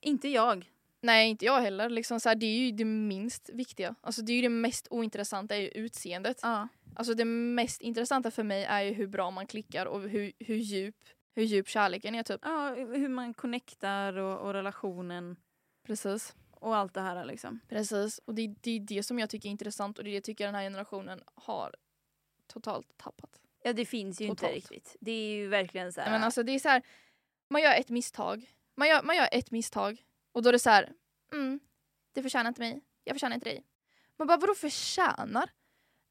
Inte jag. Nej, inte jag heller. Liksom så här, det är ju det minst viktiga. Alltså det är ju det mest ointressanta är ju utseendet. Ja. Alltså det mest intressanta för mig är ju hur bra man klickar och hur, hur, djup, hur djup kärleken är typ. Ja, hur man connectar och, och relationen Precis. och allt det här liksom. Precis. Och det, det är det som jag tycker är intressant och det är det jag tycker den här generationen har totalt tappat. Ja det finns ju Totalt. inte riktigt. Det är ju verkligen så här. Men alltså det är så här, man gör ett misstag. Man gör, man gör ett misstag och då är det så här, mm, det förtjänar inte mig, jag förtjänar inte dig. Man bara vadå förtjänar?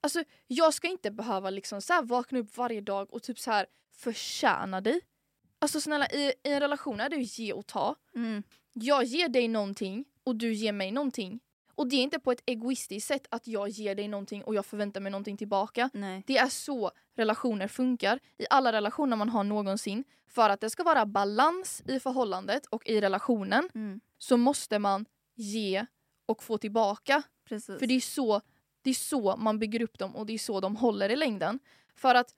Alltså jag ska inte behöva liksom så vakna upp varje dag och typ så här förtjäna dig. Alltså snälla i, i en relation är det ju ge och ta. mm. Jag ger dig någonting och du ger mig någonting. Och det är inte på ett egoistiskt sätt att jag ger dig någonting och jag förväntar mig någonting tillbaka. Nej. Det är så relationer funkar i alla relationer man har någonsin. För att det ska vara balans i förhållandet och i relationen Mm. så måste man ge och få tillbaka. Precis. För det är, så, det är så man bygger upp dem och det är så de håller i längden. För att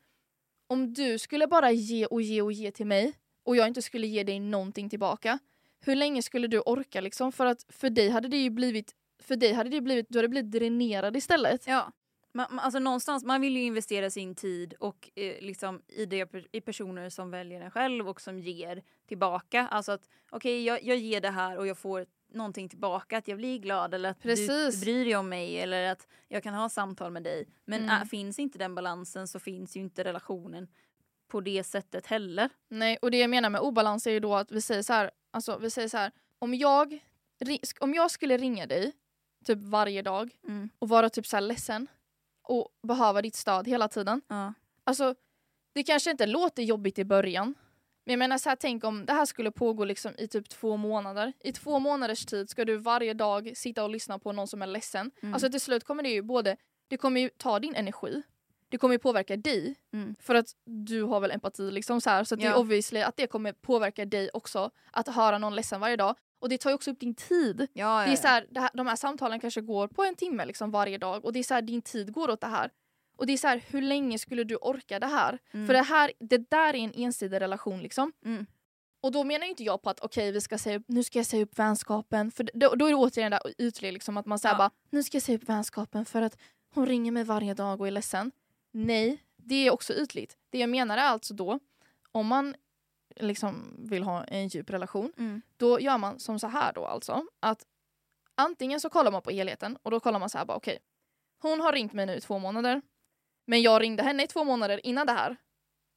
om du skulle bara ge och ge och ge till mig och jag inte skulle ge dig någonting tillbaka. Hur länge skulle du orka liksom? För att för dig hade det ju blivit, för dig hade det blivit, du hade blivit dränerad istället. Ja. Man, man- alltså någonstans, man vill ju investera sin tid och eh, liksom i, det, i personer som väljer en själv och som ger tillbaka. Alltså att okej jag, jag ger det här och jag får någonting tillbaka, att jag blir glad eller att Precis. du bryr dig om mig eller att jag kan ha samtal med dig. Men Mm. äh, finns inte den balansen så finns ju inte relationen på det sättet heller. Nej, och det jag menar med obalans är ju då att vi säger så här, alltså vi säger så här, om jag, om jag skulle ringa dig typ varje dag Mm. och vara typ så här ledsen och behöva ditt stöd hela tiden. Ja. Alltså, det kanske inte låter jobbigt i början. Men jag menar så här, tänk om det här skulle pågå liksom i typ två månader. I två månaders tid ska du varje dag sitta och lyssna på någon som är ledsen. Mm. Alltså till slut kommer det ju både, det kommer ju ta din energi, det kommer ju påverka dig. Mm. För att du har väl empati liksom så här. Så att det är Ja. obviously att det kommer påverka dig också. Att höra någon ledsen varje dag. Och det tar ju också upp din tid. Ja, Det är så här, det här, de här samtalen kanske går på en timme liksom varje dag och det är så här, din tid går åt det här. Och det är så här, hur länge skulle du orka det här? Mm. För det, här, det där är en ensidig relation liksom. Mm. Och då menar inte jag på att okej, vi ska säga nu ska jag säga upp vänskapen. För då, då är det återigen där ytlig liksom att man säger Ja. bara, nu ska jag säga upp vänskapen för att hon ringer mig varje dag och är ledsen. Nej, det är också ytligt. Det jag menar är alltså då, om man liksom vill ha en djup relation, Mm. då gör man som så här då alltså. Att antingen så kollar man på helheten och då kollar man så här bara okej. hon har ringt mig nu i två månader. Men jag ringde henne i två månader innan det här.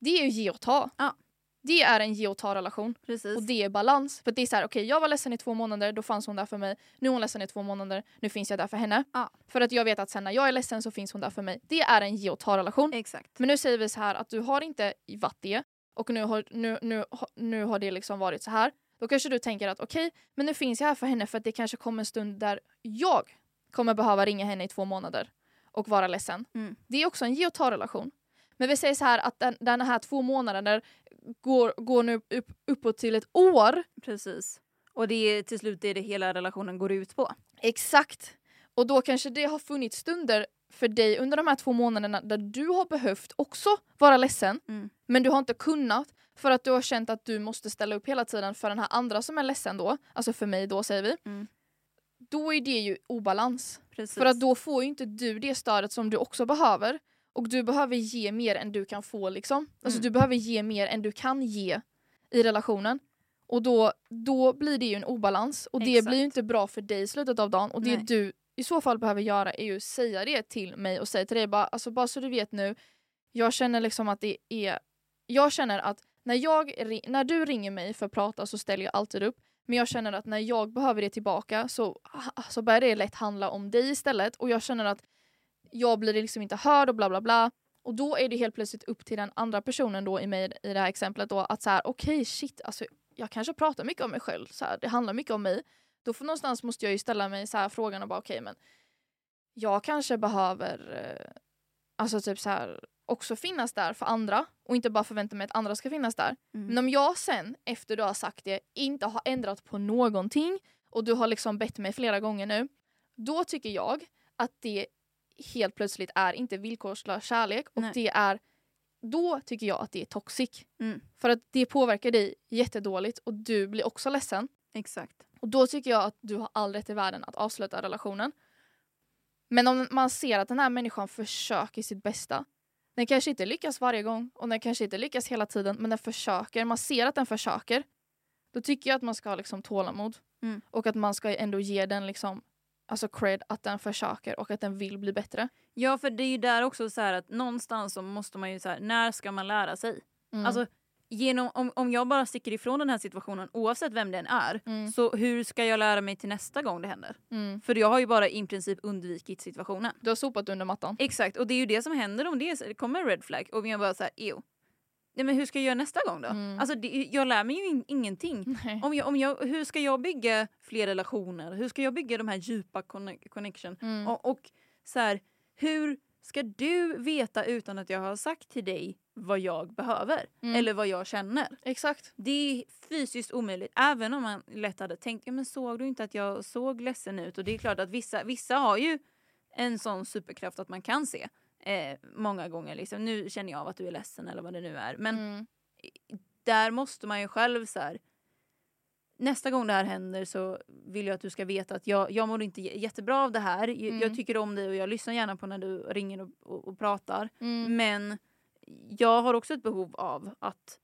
Det är ju ge och ta. Ja. Det är en ge och ta relation. Precis. Och det är balans. För det är så här, okej jag var ledsen i två månader, då fanns hon där för mig. Nu är hon ledsen i två månader, nu finns jag där för henne. Ja. För att jag vet att sen när jag är ledsen så finns hon där för mig. Det är en ge och ta relation. Exakt. Men nu säger vi så här att du har inte varit det och nu har, nu, nu, nu har det liksom varit så här. Då kanske du tänker att okej, men nu finns jag här för henne för att det kanske kommer en stund där jag kommer behöva ringa henne i två månader och vara ledsen. Mm. Det är också en ge och ta relation. Men vi säger så här att den, den här två månader går, går nu upp, uppåt till ett år. Precis. Och det är till slut det det hela relationen går ut på. Exakt. Och då kanske det har funnits stunder för dig under de här två månaderna där du har behövt också vara ledsen. Mm. Men du har inte kunnat för att du har känt att du måste ställa upp hela tiden för den här andra som är ledsen då. Alltså för mig då säger vi. Mm. Då är det ju obalans. Precis. För att då får ju inte du det stödet som du också behöver. Och du behöver ge mer än du kan få liksom. Alltså Mm. du behöver ge mer än du kan ge i relationen. Och då, då blir det ju en obalans. Och det Exakt. blir ju inte bra för dig i slutet av dagen. Och det Nej. du i så fall behöver göra är ju säga det till mig och säga till dig bara, alltså bara så du vet nu. Jag känner liksom att det är, jag känner att när, jag, när du ringer mig för att prata så ställer jag alltid upp. Men jag känner att när jag behöver det tillbaka så, ah, så börjar det lätt handla om dig istället. Och jag känner att jag blir liksom inte hörd och bla bla bla. Och då är det helt plötsligt upp till den andra personen då i mig i det här exemplet då att så här okej shit alltså jag kanske pratar mycket om mig själv så här, det handlar mycket om mig. Då får någonstans måste jag ju ställa mig så här frågan och bara okej men jag kanske behöver eh, alltså typ så här, också finnas där för andra och inte bara förvänta mig att andra ska finnas där. Mm. Men om jag sen, efter du har sagt det, inte har ändrat på någonting och du har liksom bett mig flera gånger nu, då tycker jag att det helt plötsligt är inte villkorslös kärlek och Nej. det är då tycker jag att det är toxic. Mm. För att det påverkar dig jättedåligt och du blir också ledsen. Exakt. Och då tycker jag att du har all rätt i världen att avsluta relationen. Men om man ser att den här människan försöker sitt bästa. Den kanske inte lyckas varje gång och den kanske inte lyckas hela tiden men den försöker. Man ser att den försöker. Då tycker jag att man ska ha liksom tålamod. Mm. Och att man ska ändå ge den liksom alltså cred att den försöker och att den vill bli bättre. Ja för det är ju där också så att någonstans så måste man ju så här, när ska man lära sig? Mm. Alltså genom, om, om jag bara sticker ifrån den här situationen oavsett vem den är mm. så hur ska jag lära mig till nästa gång det händer? Mm. För jag har ju bara i princip undvikit situationen. Du har sopat under mattan. Exakt och det är ju det som händer om det, är- det kommer en red flag och jag bara såhär ew. Nej men hur ska jag göra nästa gång då? Mm. Alltså det, jag lär mig ju in, ingenting. Nej. Om jag, om jag, hur ska jag bygga fler relationer? Hur ska jag bygga de här djupa conne- connection? Mm. Och, och så här, hur ska du veta utan att jag har sagt till dig vad jag behöver? Mm. Eller vad jag känner? Exakt. Det är fysiskt omöjligt. Även om man lätt hade tänkt, ja men såg du inte att jag såg ledsen ut? Och det är klart att vissa, vissa har ju en sån superkraft att man kan se. Eh, många gånger liksom, nu känner jag av att du är ledsen eller vad det nu är. Men Mm. där måste man ju själv så här. Nästa gång det här händer så vill jag att du ska veta att jag, jag mår inte jättebra av det här. Jag, Mm. jag tycker om dig och jag lyssnar gärna på när du ringer och, och, och pratar. Mm. Men jag har också ett behov av att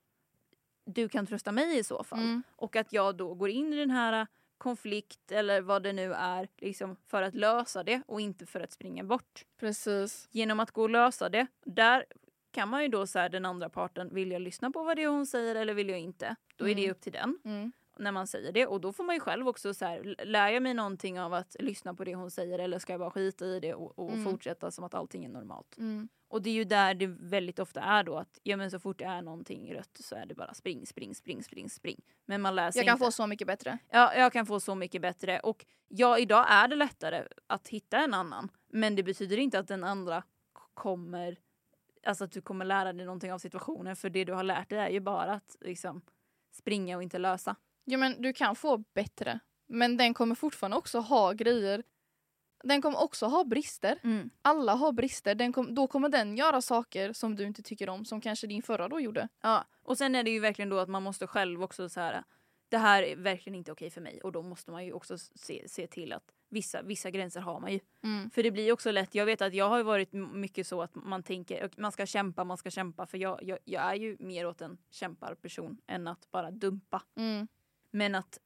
du kan trösta mig i så fall. Mm. Och att jag då går in i den här konflikt eller vad det nu är liksom för att lösa det och inte för att springa bort. Precis. Genom att gå och lösa det, där kan man ju då säga den andra parten, vill jag lyssna på vad det är hon säger eller vill jag inte? Då är det Mm. upp till den Mm. När man säger det och då får man ju själv också så här, lär jag mig någonting av att lyssna på det hon säger eller ska jag bara skita i det och, och Mm. fortsätta som att allting är normalt? Mm. Och det är ju där det väldigt ofta är då att ja men så fort det är någonting rött så är det bara spring, spring, spring, spring, spring. Men man lär sig Jag kan inte. få så mycket bättre. Ja, jag kan få så mycket bättre och ja, idag är det lättare att hitta en annan. Men det betyder inte att den andra kommer, alltså att du kommer lära dig någonting av situationen för det du har lärt dig är ju bara att liksom springa och inte lösa. Ja men du kan få bättre. Men den kommer fortfarande också ha grejer. Den kommer också ha brister. Alla har brister. Den kom, då kommer den göra saker som du inte tycker om som kanske din förra då gjorde. Ja, och sen är det ju verkligen då att man måste själv också så här. Det här är verkligen inte okej för mig och då måste man ju också se, se till att vissa, vissa gränser har man ju. Mm. För det blir också lätt, jag vet att jag har varit mycket så att man tänker man ska kämpa, man ska kämpa för jag, jag, jag är ju mer åt en kämparperson än att bara dumpa. Mm. Men att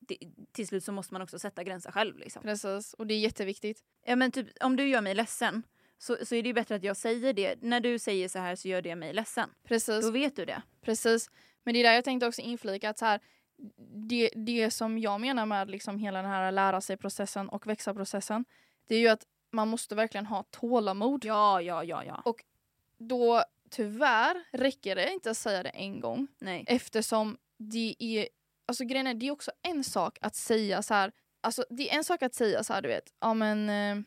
det, till slut så måste man också sätta gränser själv liksom. Precis. Och det är jätteviktigt. Ja men typ om du gör mig ledsen så, så är det ju bättre att jag säger det. När du säger så här så gör det mig ledsen. Precis. Då vet du det. Precis. Men det är där jag tänkte också inflika att så här, det, det som jag menar med liksom hela den här lära sig-processen och växa-processen det är ju att man måste verkligen ha tålamod. Ja, ja, ja, ja. Då tyvärr räcker det inte att säga det en gång Nej. eftersom det är, alltså grejen är, det är också en sak att säga så här, alltså det är en sak att säga så här du vet, ja men eh,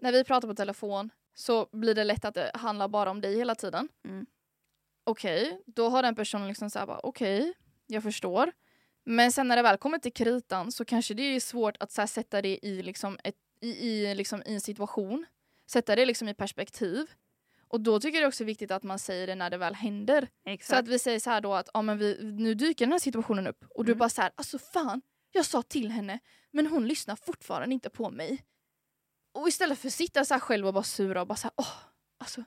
när vi pratar på telefon så blir det lätt att det handlar bara om dig hela tiden. Mm. Okej, då har den personen liksom såhär bara okej, jag förstår. Men sen när det väl kommer till kritan så kanske det är svårt att så här, sätta det i, liksom ett, i, i, liksom, i en situation. Sätta det liksom i perspektiv. Och då tycker jag det också är viktigt att man säger det när det väl händer. Exakt. Så att vi säger så här då att ja, men vi, nu dyker den här situationen upp och du Mm. bara så här, alltså fan, jag sa till henne men hon lyssnar fortfarande inte på mig. Och istället för att sitta så här själv och bara sura och bara så här, åh, alltså,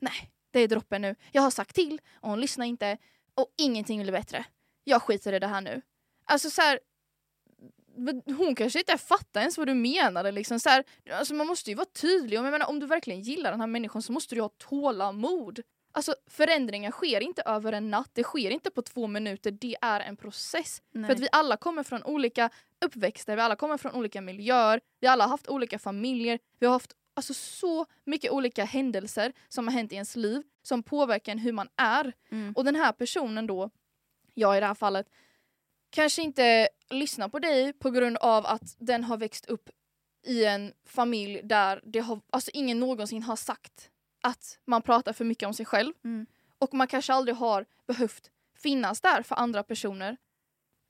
nej, det är droppen nu. Jag har sagt till och hon lyssnar inte och ingenting blir bättre. Jag skiter i det här nu. Alltså så här, hon kanske inte fattar ens vad du menade. Liksom. Så här, alltså man måste ju vara tydlig. Och jag menar, om du verkligen gillar den här människan så måste du ha tålamod. Alltså förändringar sker inte över en natt, det sker inte på två minuter, det är en process. Nej. För att vi alla kommer från olika uppväxter, vi alla kommer från olika miljöer, vi alla har haft olika familjer, vi har haft alltså, så mycket olika händelser som har hänt i ens liv som påverkar en hur man är. Mm. Och den här personen då, jag i det här fallet, kanske inte lyssnar på dig på grund av att den har växt upp i en familj där det har, alltså ingen någonsin har sagt att man pratar för mycket om sig själv Mm. och man kanske aldrig har behövt finnas där för andra personer.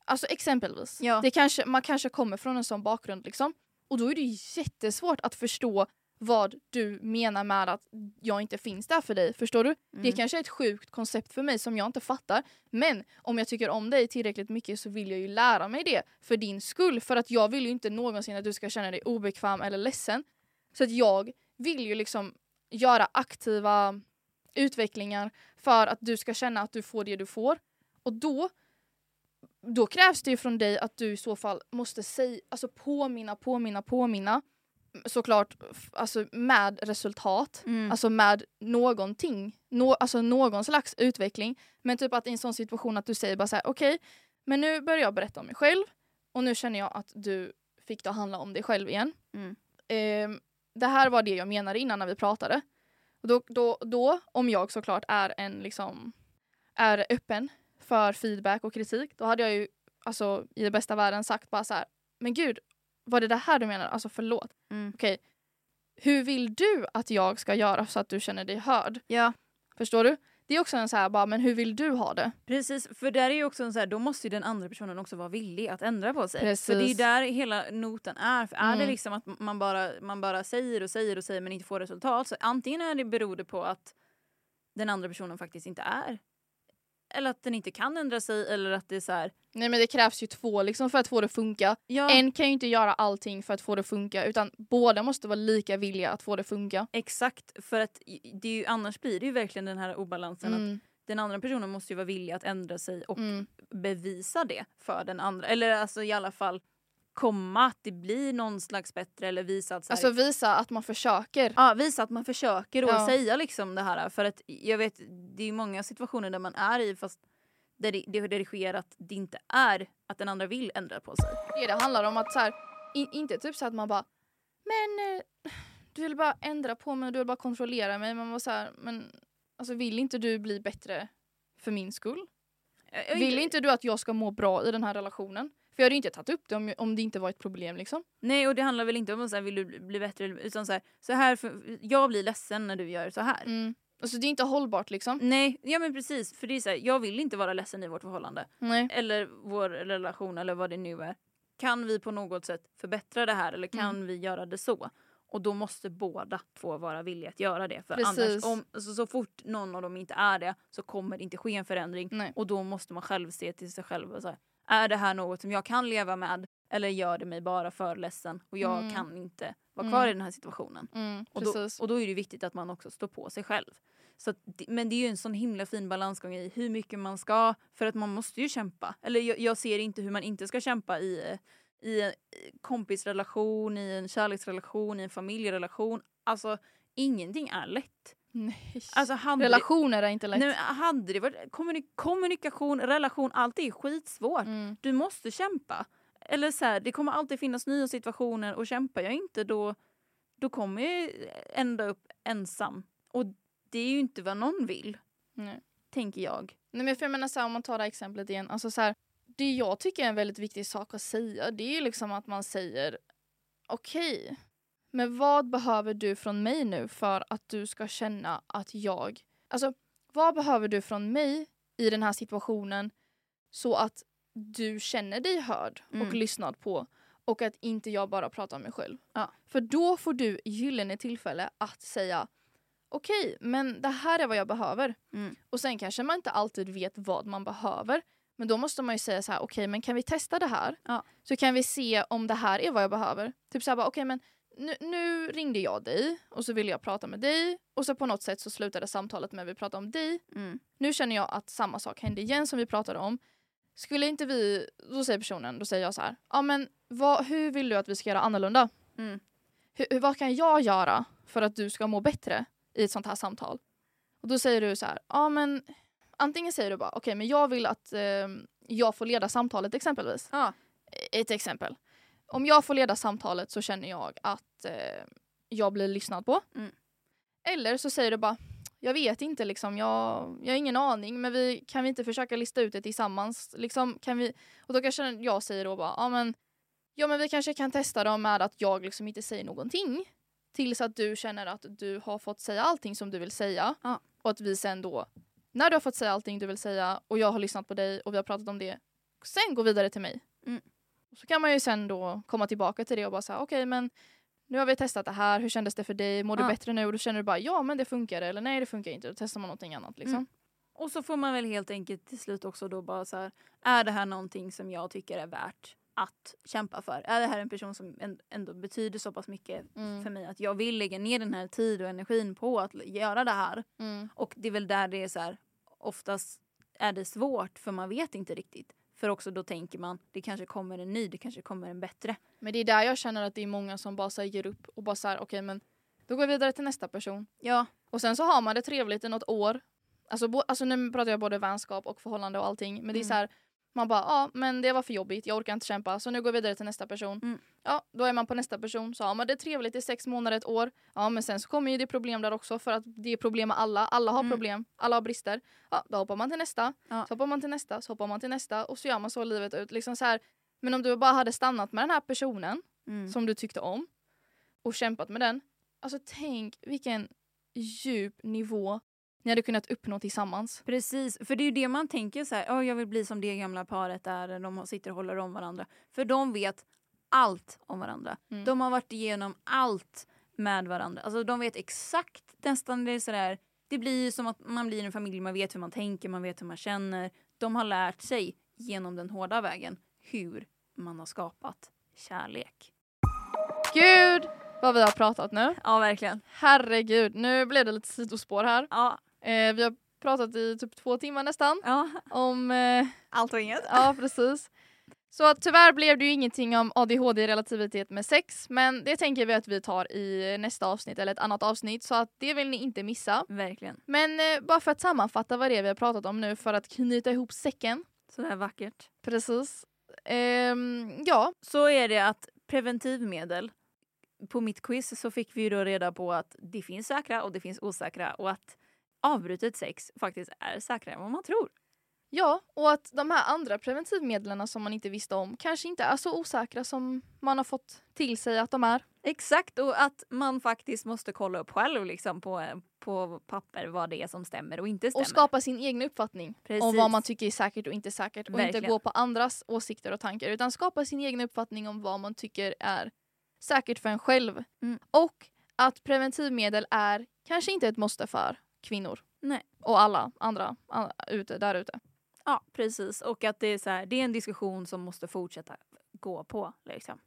Alltså exempelvis, Ja. det kanske, man kanske kommer från en sån bakgrund liksom. Och då är det jättesvårt att förstå vad du menar med att jag inte finns där för dig. Förstår du? Det Mm. kanske är ett sjukt koncept för mig som jag inte fattar. Men om jag tycker om dig tillräckligt mycket så vill jag ju lära mig det för din skull. För att jag vill ju inte någonsin att du ska känna dig obekväm eller ledsen. Så att jag vill ju liksom göra aktiva utvecklingar för att du ska känna att du får det du får. Och då, då krävs det ju från dig att du i så fall måste säga, alltså påminna, påminna, påminna. Såklart alltså med resultat. Mm. Alltså med någonting. Nå, alltså någon slags utveckling. Men typ att i en sån situation att du säger bara så här: okej, men nu börjar jag berätta om mig själv och nu känner jag att du fick det att handla om dig själv igen. Mm. Ehm, det här var det jag menade innan när vi pratade. Och då, då, då, om jag såklart är en liksom är öppen för feedback och kritik, då hade jag ju alltså i det bästa världen sagt bara så här, men gud, var det det här du menar? Alltså förlåt. Mm. Okej, hur vill du att jag ska göra så att du känner dig hörd? Ja, Förstår du? Det är också en så här, bara, men hur vill du ha det? precis. För där är ju också en så här, då måste ju den andra personen också vara villig att ändra på sig. Precis. För det är där hela noten är. För är det Mm. liksom att man bara, man bara säger och säger och säger men inte får resultat så antingen är det beror det på att den andra personen faktiskt inte är eller att den inte kan ändra sig eller att det är så här. Nej men det krävs ju två liksom för att få det att funka. Ja, En kan ju inte göra allting för att få det att funka utan båda måste vara lika villiga att få det att funka. exakt. För att det är ju, annars blir det ju verkligen den här obalansen att Mm, den andra personen måste ju vara villig att ändra sig och mm, bevisa det för den andra. Eller alltså i alla fall komma att det blir någon slags bättre eller visa att Alltså visa att man försöker. Ja, visa att man försöker och Ja. säga liksom det här. För att jag vet, det är många situationer där man är i fast där det, det, sker att det inte är att den andra vill ändra på sig. Det det handlar om att så här, in, inte typ så att man bara men eh, du vill bara ändra på mig, du vill bara kontrollera mig. Man var så här, men alltså vill inte du bli bättre för min skull? Vill inte du att jag ska må bra i den här relationen? För jag hade ju inte tagit upp det om, om det inte var ett problem liksom. Nej och det handlar väl inte om att vill du bli- bli bättre utan så här, så här jag blir ledsen när du gör så här. Mm. Alltså det är inte hållbart liksom. Nej, ja men precis. För det är så här, jag vill inte vara ledsen i vårt förhållande. Nej. Eller vår relation eller vad det nu är. Kan vi på något sätt förbättra det här eller kan Mm. vi göra det så? Och då måste båda två vara villiga att göra det. För Precis. annars, om, alltså, så fort någon av dem inte är det så kommer det inte ske en förändring. Nej. Och då måste man själv se till sig själv och säga, är det här något som jag kan leva med? Eller gör det mig bara för ledsen och jag Mm. kan inte vara kvar Mm. i den här situationen? Mm, Och då, och då är det viktigt att man också står på sig själv. Så att, men det är ju en sån himla fin balansgång i hur mycket man ska, för att man måste ju kämpa. Eller jag, jag ser inte hur man inte ska kämpa i, i en kompisrelation, i en kärleksrelation, i en familjerelation. Alltså ingenting är lätt. Nej. Alltså, hade Relationer är inte lätt. men hade det varit kommunik- kommunikation, relation, allt är skitsvårt. Mm. Du måste kämpa. Eller så här, det kommer alltid finnas nya situationer och kämpar jag inte då, då kommer jag ända upp ensam. Och det är ju inte vad någon vill, Nej. tänker jag. Nej men för jag menar så här, om man tar det här exemplet igen. Alltså så här, det jag tycker är en väldigt viktig sak att säga det är ju liksom att man säger okej, men vad behöver du från mig nu för att du ska känna att jag... Alltså vad behöver du från mig i den här situationen så att du känner dig hörd och Mm. lyssnad på och att inte jag bara pratar om mig själv. Ja. För då får du gyllene tillfälle att säga okej, men det här är vad jag behöver. Mm. Och sen kanske man inte alltid vet vad man behöver. Men då måste man ju säga så här, okej men kan vi testa det här? Ja. Så kan vi se om det här är vad jag behöver. Typ så här okej men nu, nu ringde jag dig och så ville jag prata med dig och så på något sätt så slutade samtalet med att vi pratade om dig. Mm. Nu känner jag att samma sak hände igen som vi pratade om. Skulle inte vi, då säger personen, då säger jag så här, ja men vad, hur vill du att vi ska göra annorlunda? Mm. Hur, vad kan jag göra för att du ska må bättre i ett sånt här samtal? Och då säger du så här, ja men antingen säger du bara, okej men jag vill att eh, jag får leda samtalet exempelvis. Ja. Ett exempel. Om jag får leda samtalet så känner jag att eh, jag blir lyssnad på. Mm. Eller så säger du bara, jag vet inte liksom, jag, jag har ingen aning men vi, kan vi inte försöka lista ut det tillsammans? Liksom, kan vi, och då kanske jag säger då bara, ja men, ja men vi kanske kan testa då med att jag liksom inte säger någonting. tills att du känner att du har fått säga allting som du vill säga. Ja. Och att vi sen då, när du har fått säga allting du vill säga och jag har lyssnat på dig och vi har pratat om det, sen gå vidare till mig. Mm. Så kan man ju sen då komma tillbaka till det och bara säga okej men nu har vi testat det här, hur kändes det för dig, mår du Ja. bättre nu? Och då känner du bara ja men det funkar eller nej det funkar inte, då testar man någonting annat liksom. Mm. Och så får man väl helt enkelt till slut också då bara så här, är det här någonting som jag tycker är värt att kämpa för? Är det här en person som ändå betyder så pass mycket Mm. för mig att jag vill lägga ner den här tid och energin på att göra det här? Mm. Och det är väl där det är så här, oftast är det svårt för man vet inte riktigt. För också då tänker man, det kanske kommer en ny, det kanske kommer en bättre. Men det är där jag känner att det är många som bara så ger upp och bara såhär okej men då går jag vidare till nästa person. Ja, Och sen så har man det trevligt i något år. Alltså, bo, alltså nu pratar jag både vänskap och förhållande och allting. Men det är Mm. så här, man bara ja men det var för jobbigt, jag orkar inte kämpa så nu går jag vidare till nästa person. Mm. Ja då är man på nästa person så har man det trevligt i sex månader, ett år. Ja men sen så kommer ju det problem där också för att det är problem med alla. Alla har Mm. problem, alla har brister. Ja då hoppar man till nästa, Ja. så hoppar man till nästa, så hoppar man till nästa och så gör man så livet ut. Liksom så här, men om du bara hade stannat med den här personen mm. som du tyckte om och kämpat med den. Alltså tänk vilken djup nivå ni hade kunnat uppnå tillsammans. Precis, för det är ju det man tänker så här, "Åh, jag vill bli som det gamla paret där där de sitter och håller om varandra. För de vet allt om varandra. Mm. De har varit igenom allt med varandra. Alltså de vet exakt nästan det är sådär, det blir ju som att man blir en familj, man vet hur man tänker, man vet hur man känner. De har lärt sig genom den hårda vägen hur man har skapat kärlek. Gud vad vi har pratat nu. Ja, verkligen. Herregud, nu blev det lite sidospår här. Ja, Eh, vi har pratat i typ två timmar nästan ja. om... Eh, allt och inget. ja, precis. Så att tyvärr blev det ju ingenting om ADHD-relativitet med sex, men det tänker vi att vi tar i nästa avsnitt eller ett annat avsnitt så att det vill ni inte missa. Verkligen. Men eh, bara för att sammanfatta vad det är vi har pratat om nu för att knyta ihop säcken. Sådär vackert. Precis. Ehm, ja, så är det att preventivmedel, på mitt quiz så fick vi ju då reda på att det finns säkra och det finns osäkra och att avbrutet sex faktiskt är säkrare än vad man tror. ja, och att de här andra preventivmedlen som man inte visste om kanske inte är så osäkra som man har fått till sig att de är. Exakt, och att man faktiskt måste kolla upp själv liksom på, på papper vad det är som stämmer och inte stämmer. Och skapa sin egen uppfattning Precis. om vad man tycker är säkert och inte säkert. Och inte Verkligen. gå på andras åsikter och tankar utan skapa sin egen uppfattning om vad man tycker är säkert för en själv. Mm. Och att preventivmedel är kanske inte ett måste för kvinnor. Nej. Och alla andra a- ute, där ute. Ja, precis. Och att det är, så här, det är en diskussion som måste fortsätta gå på. Liksom.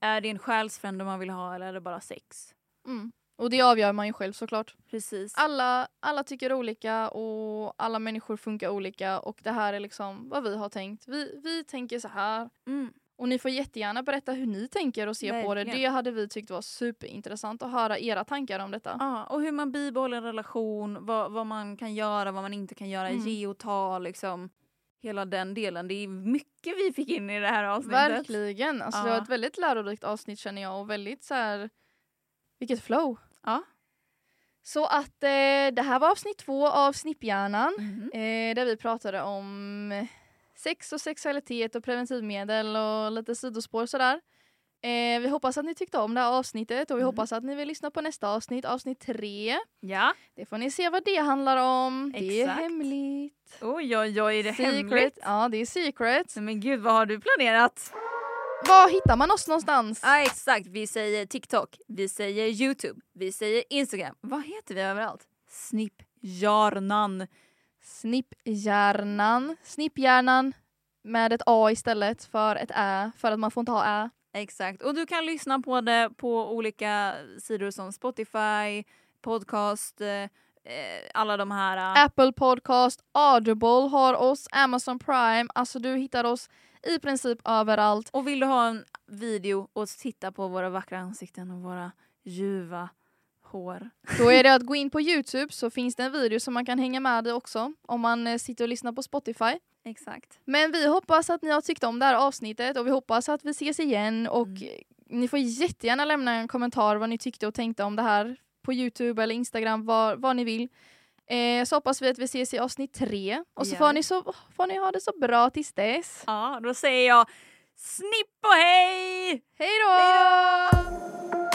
Är det en själsfrände man vill ha eller är det bara sex? Mm. Och det avgör man ju själv såklart. Precis. Alla, alla tycker olika och alla människor funkar olika och det här är liksom vad vi har tänkt. Vi, vi tänker så här Mm. Och ni får jättegärna berätta hur ni tänker och ser på det. Verkligen. Det hade vi tyckt var superintressant att höra era tankar om detta. Ja, och hur man bibehåller en relation, vad, vad man kan göra, vad man inte kan göra, Mm. ge och ta liksom. Hela den delen. Det är mycket vi fick in i det här avsnittet. Verkligen. Alltså, Det var Ja. ett väldigt lärorikt avsnitt känner jag och väldigt så här. Vilket flow. Ja. Så att eh, det här var avsnitt två av Snipphjärnan. Mhm. Eh, där vi pratade om sex och sexualitet och preventivmedel och lite sidospår sådär. Eh, vi hoppas att ni tyckte om det här avsnittet och vi Mm. hoppas att ni vill lyssna på nästa avsnitt, avsnitt tre. Ja. Det får ni se vad det handlar om. Det är Exakt. hemligt. Oj, oj, oj, är det secret. hemligt? Ja, det är secret. Nej, Men gud, vad har du planerat? Var hittar man oss någonstans? Ja, exakt. Vi säger TikTok, vi säger YouTube, vi säger Instagram. Vad heter vi överallt? Snipphjärnan. Snipphjärnan. Snipphjärnan med ett A istället för ett Ä, för att man får inte ha Ä. Exakt. Och du kan lyssna på det på olika sidor som Spotify, podcast, eh, eh, alla de här. eh, Apple Podcast, Audible har oss, Amazon Prime. Alltså du hittar oss i princip överallt. Och vill du ha en video och titta på våra vackra ansikten och våra ljuva hår. Då är det att gå in på Youtube så finns det en video som man kan hänga med i också om man eh, sitter och lyssnar på Spotify. Exakt. Men vi hoppas att ni har tyckt om det här avsnittet och vi hoppas att vi ses igen och Mm. ni får jättegärna lämna en kommentar vad ni tyckte och tänkte om det här på Youtube eller Instagram, vad, vad ni vill. Eh, så hoppas vi att vi ses i avsnitt tre och så gör får ni, så får ni ha det så bra tills dess. Ja, då säger jag snipp och hej! Hej då!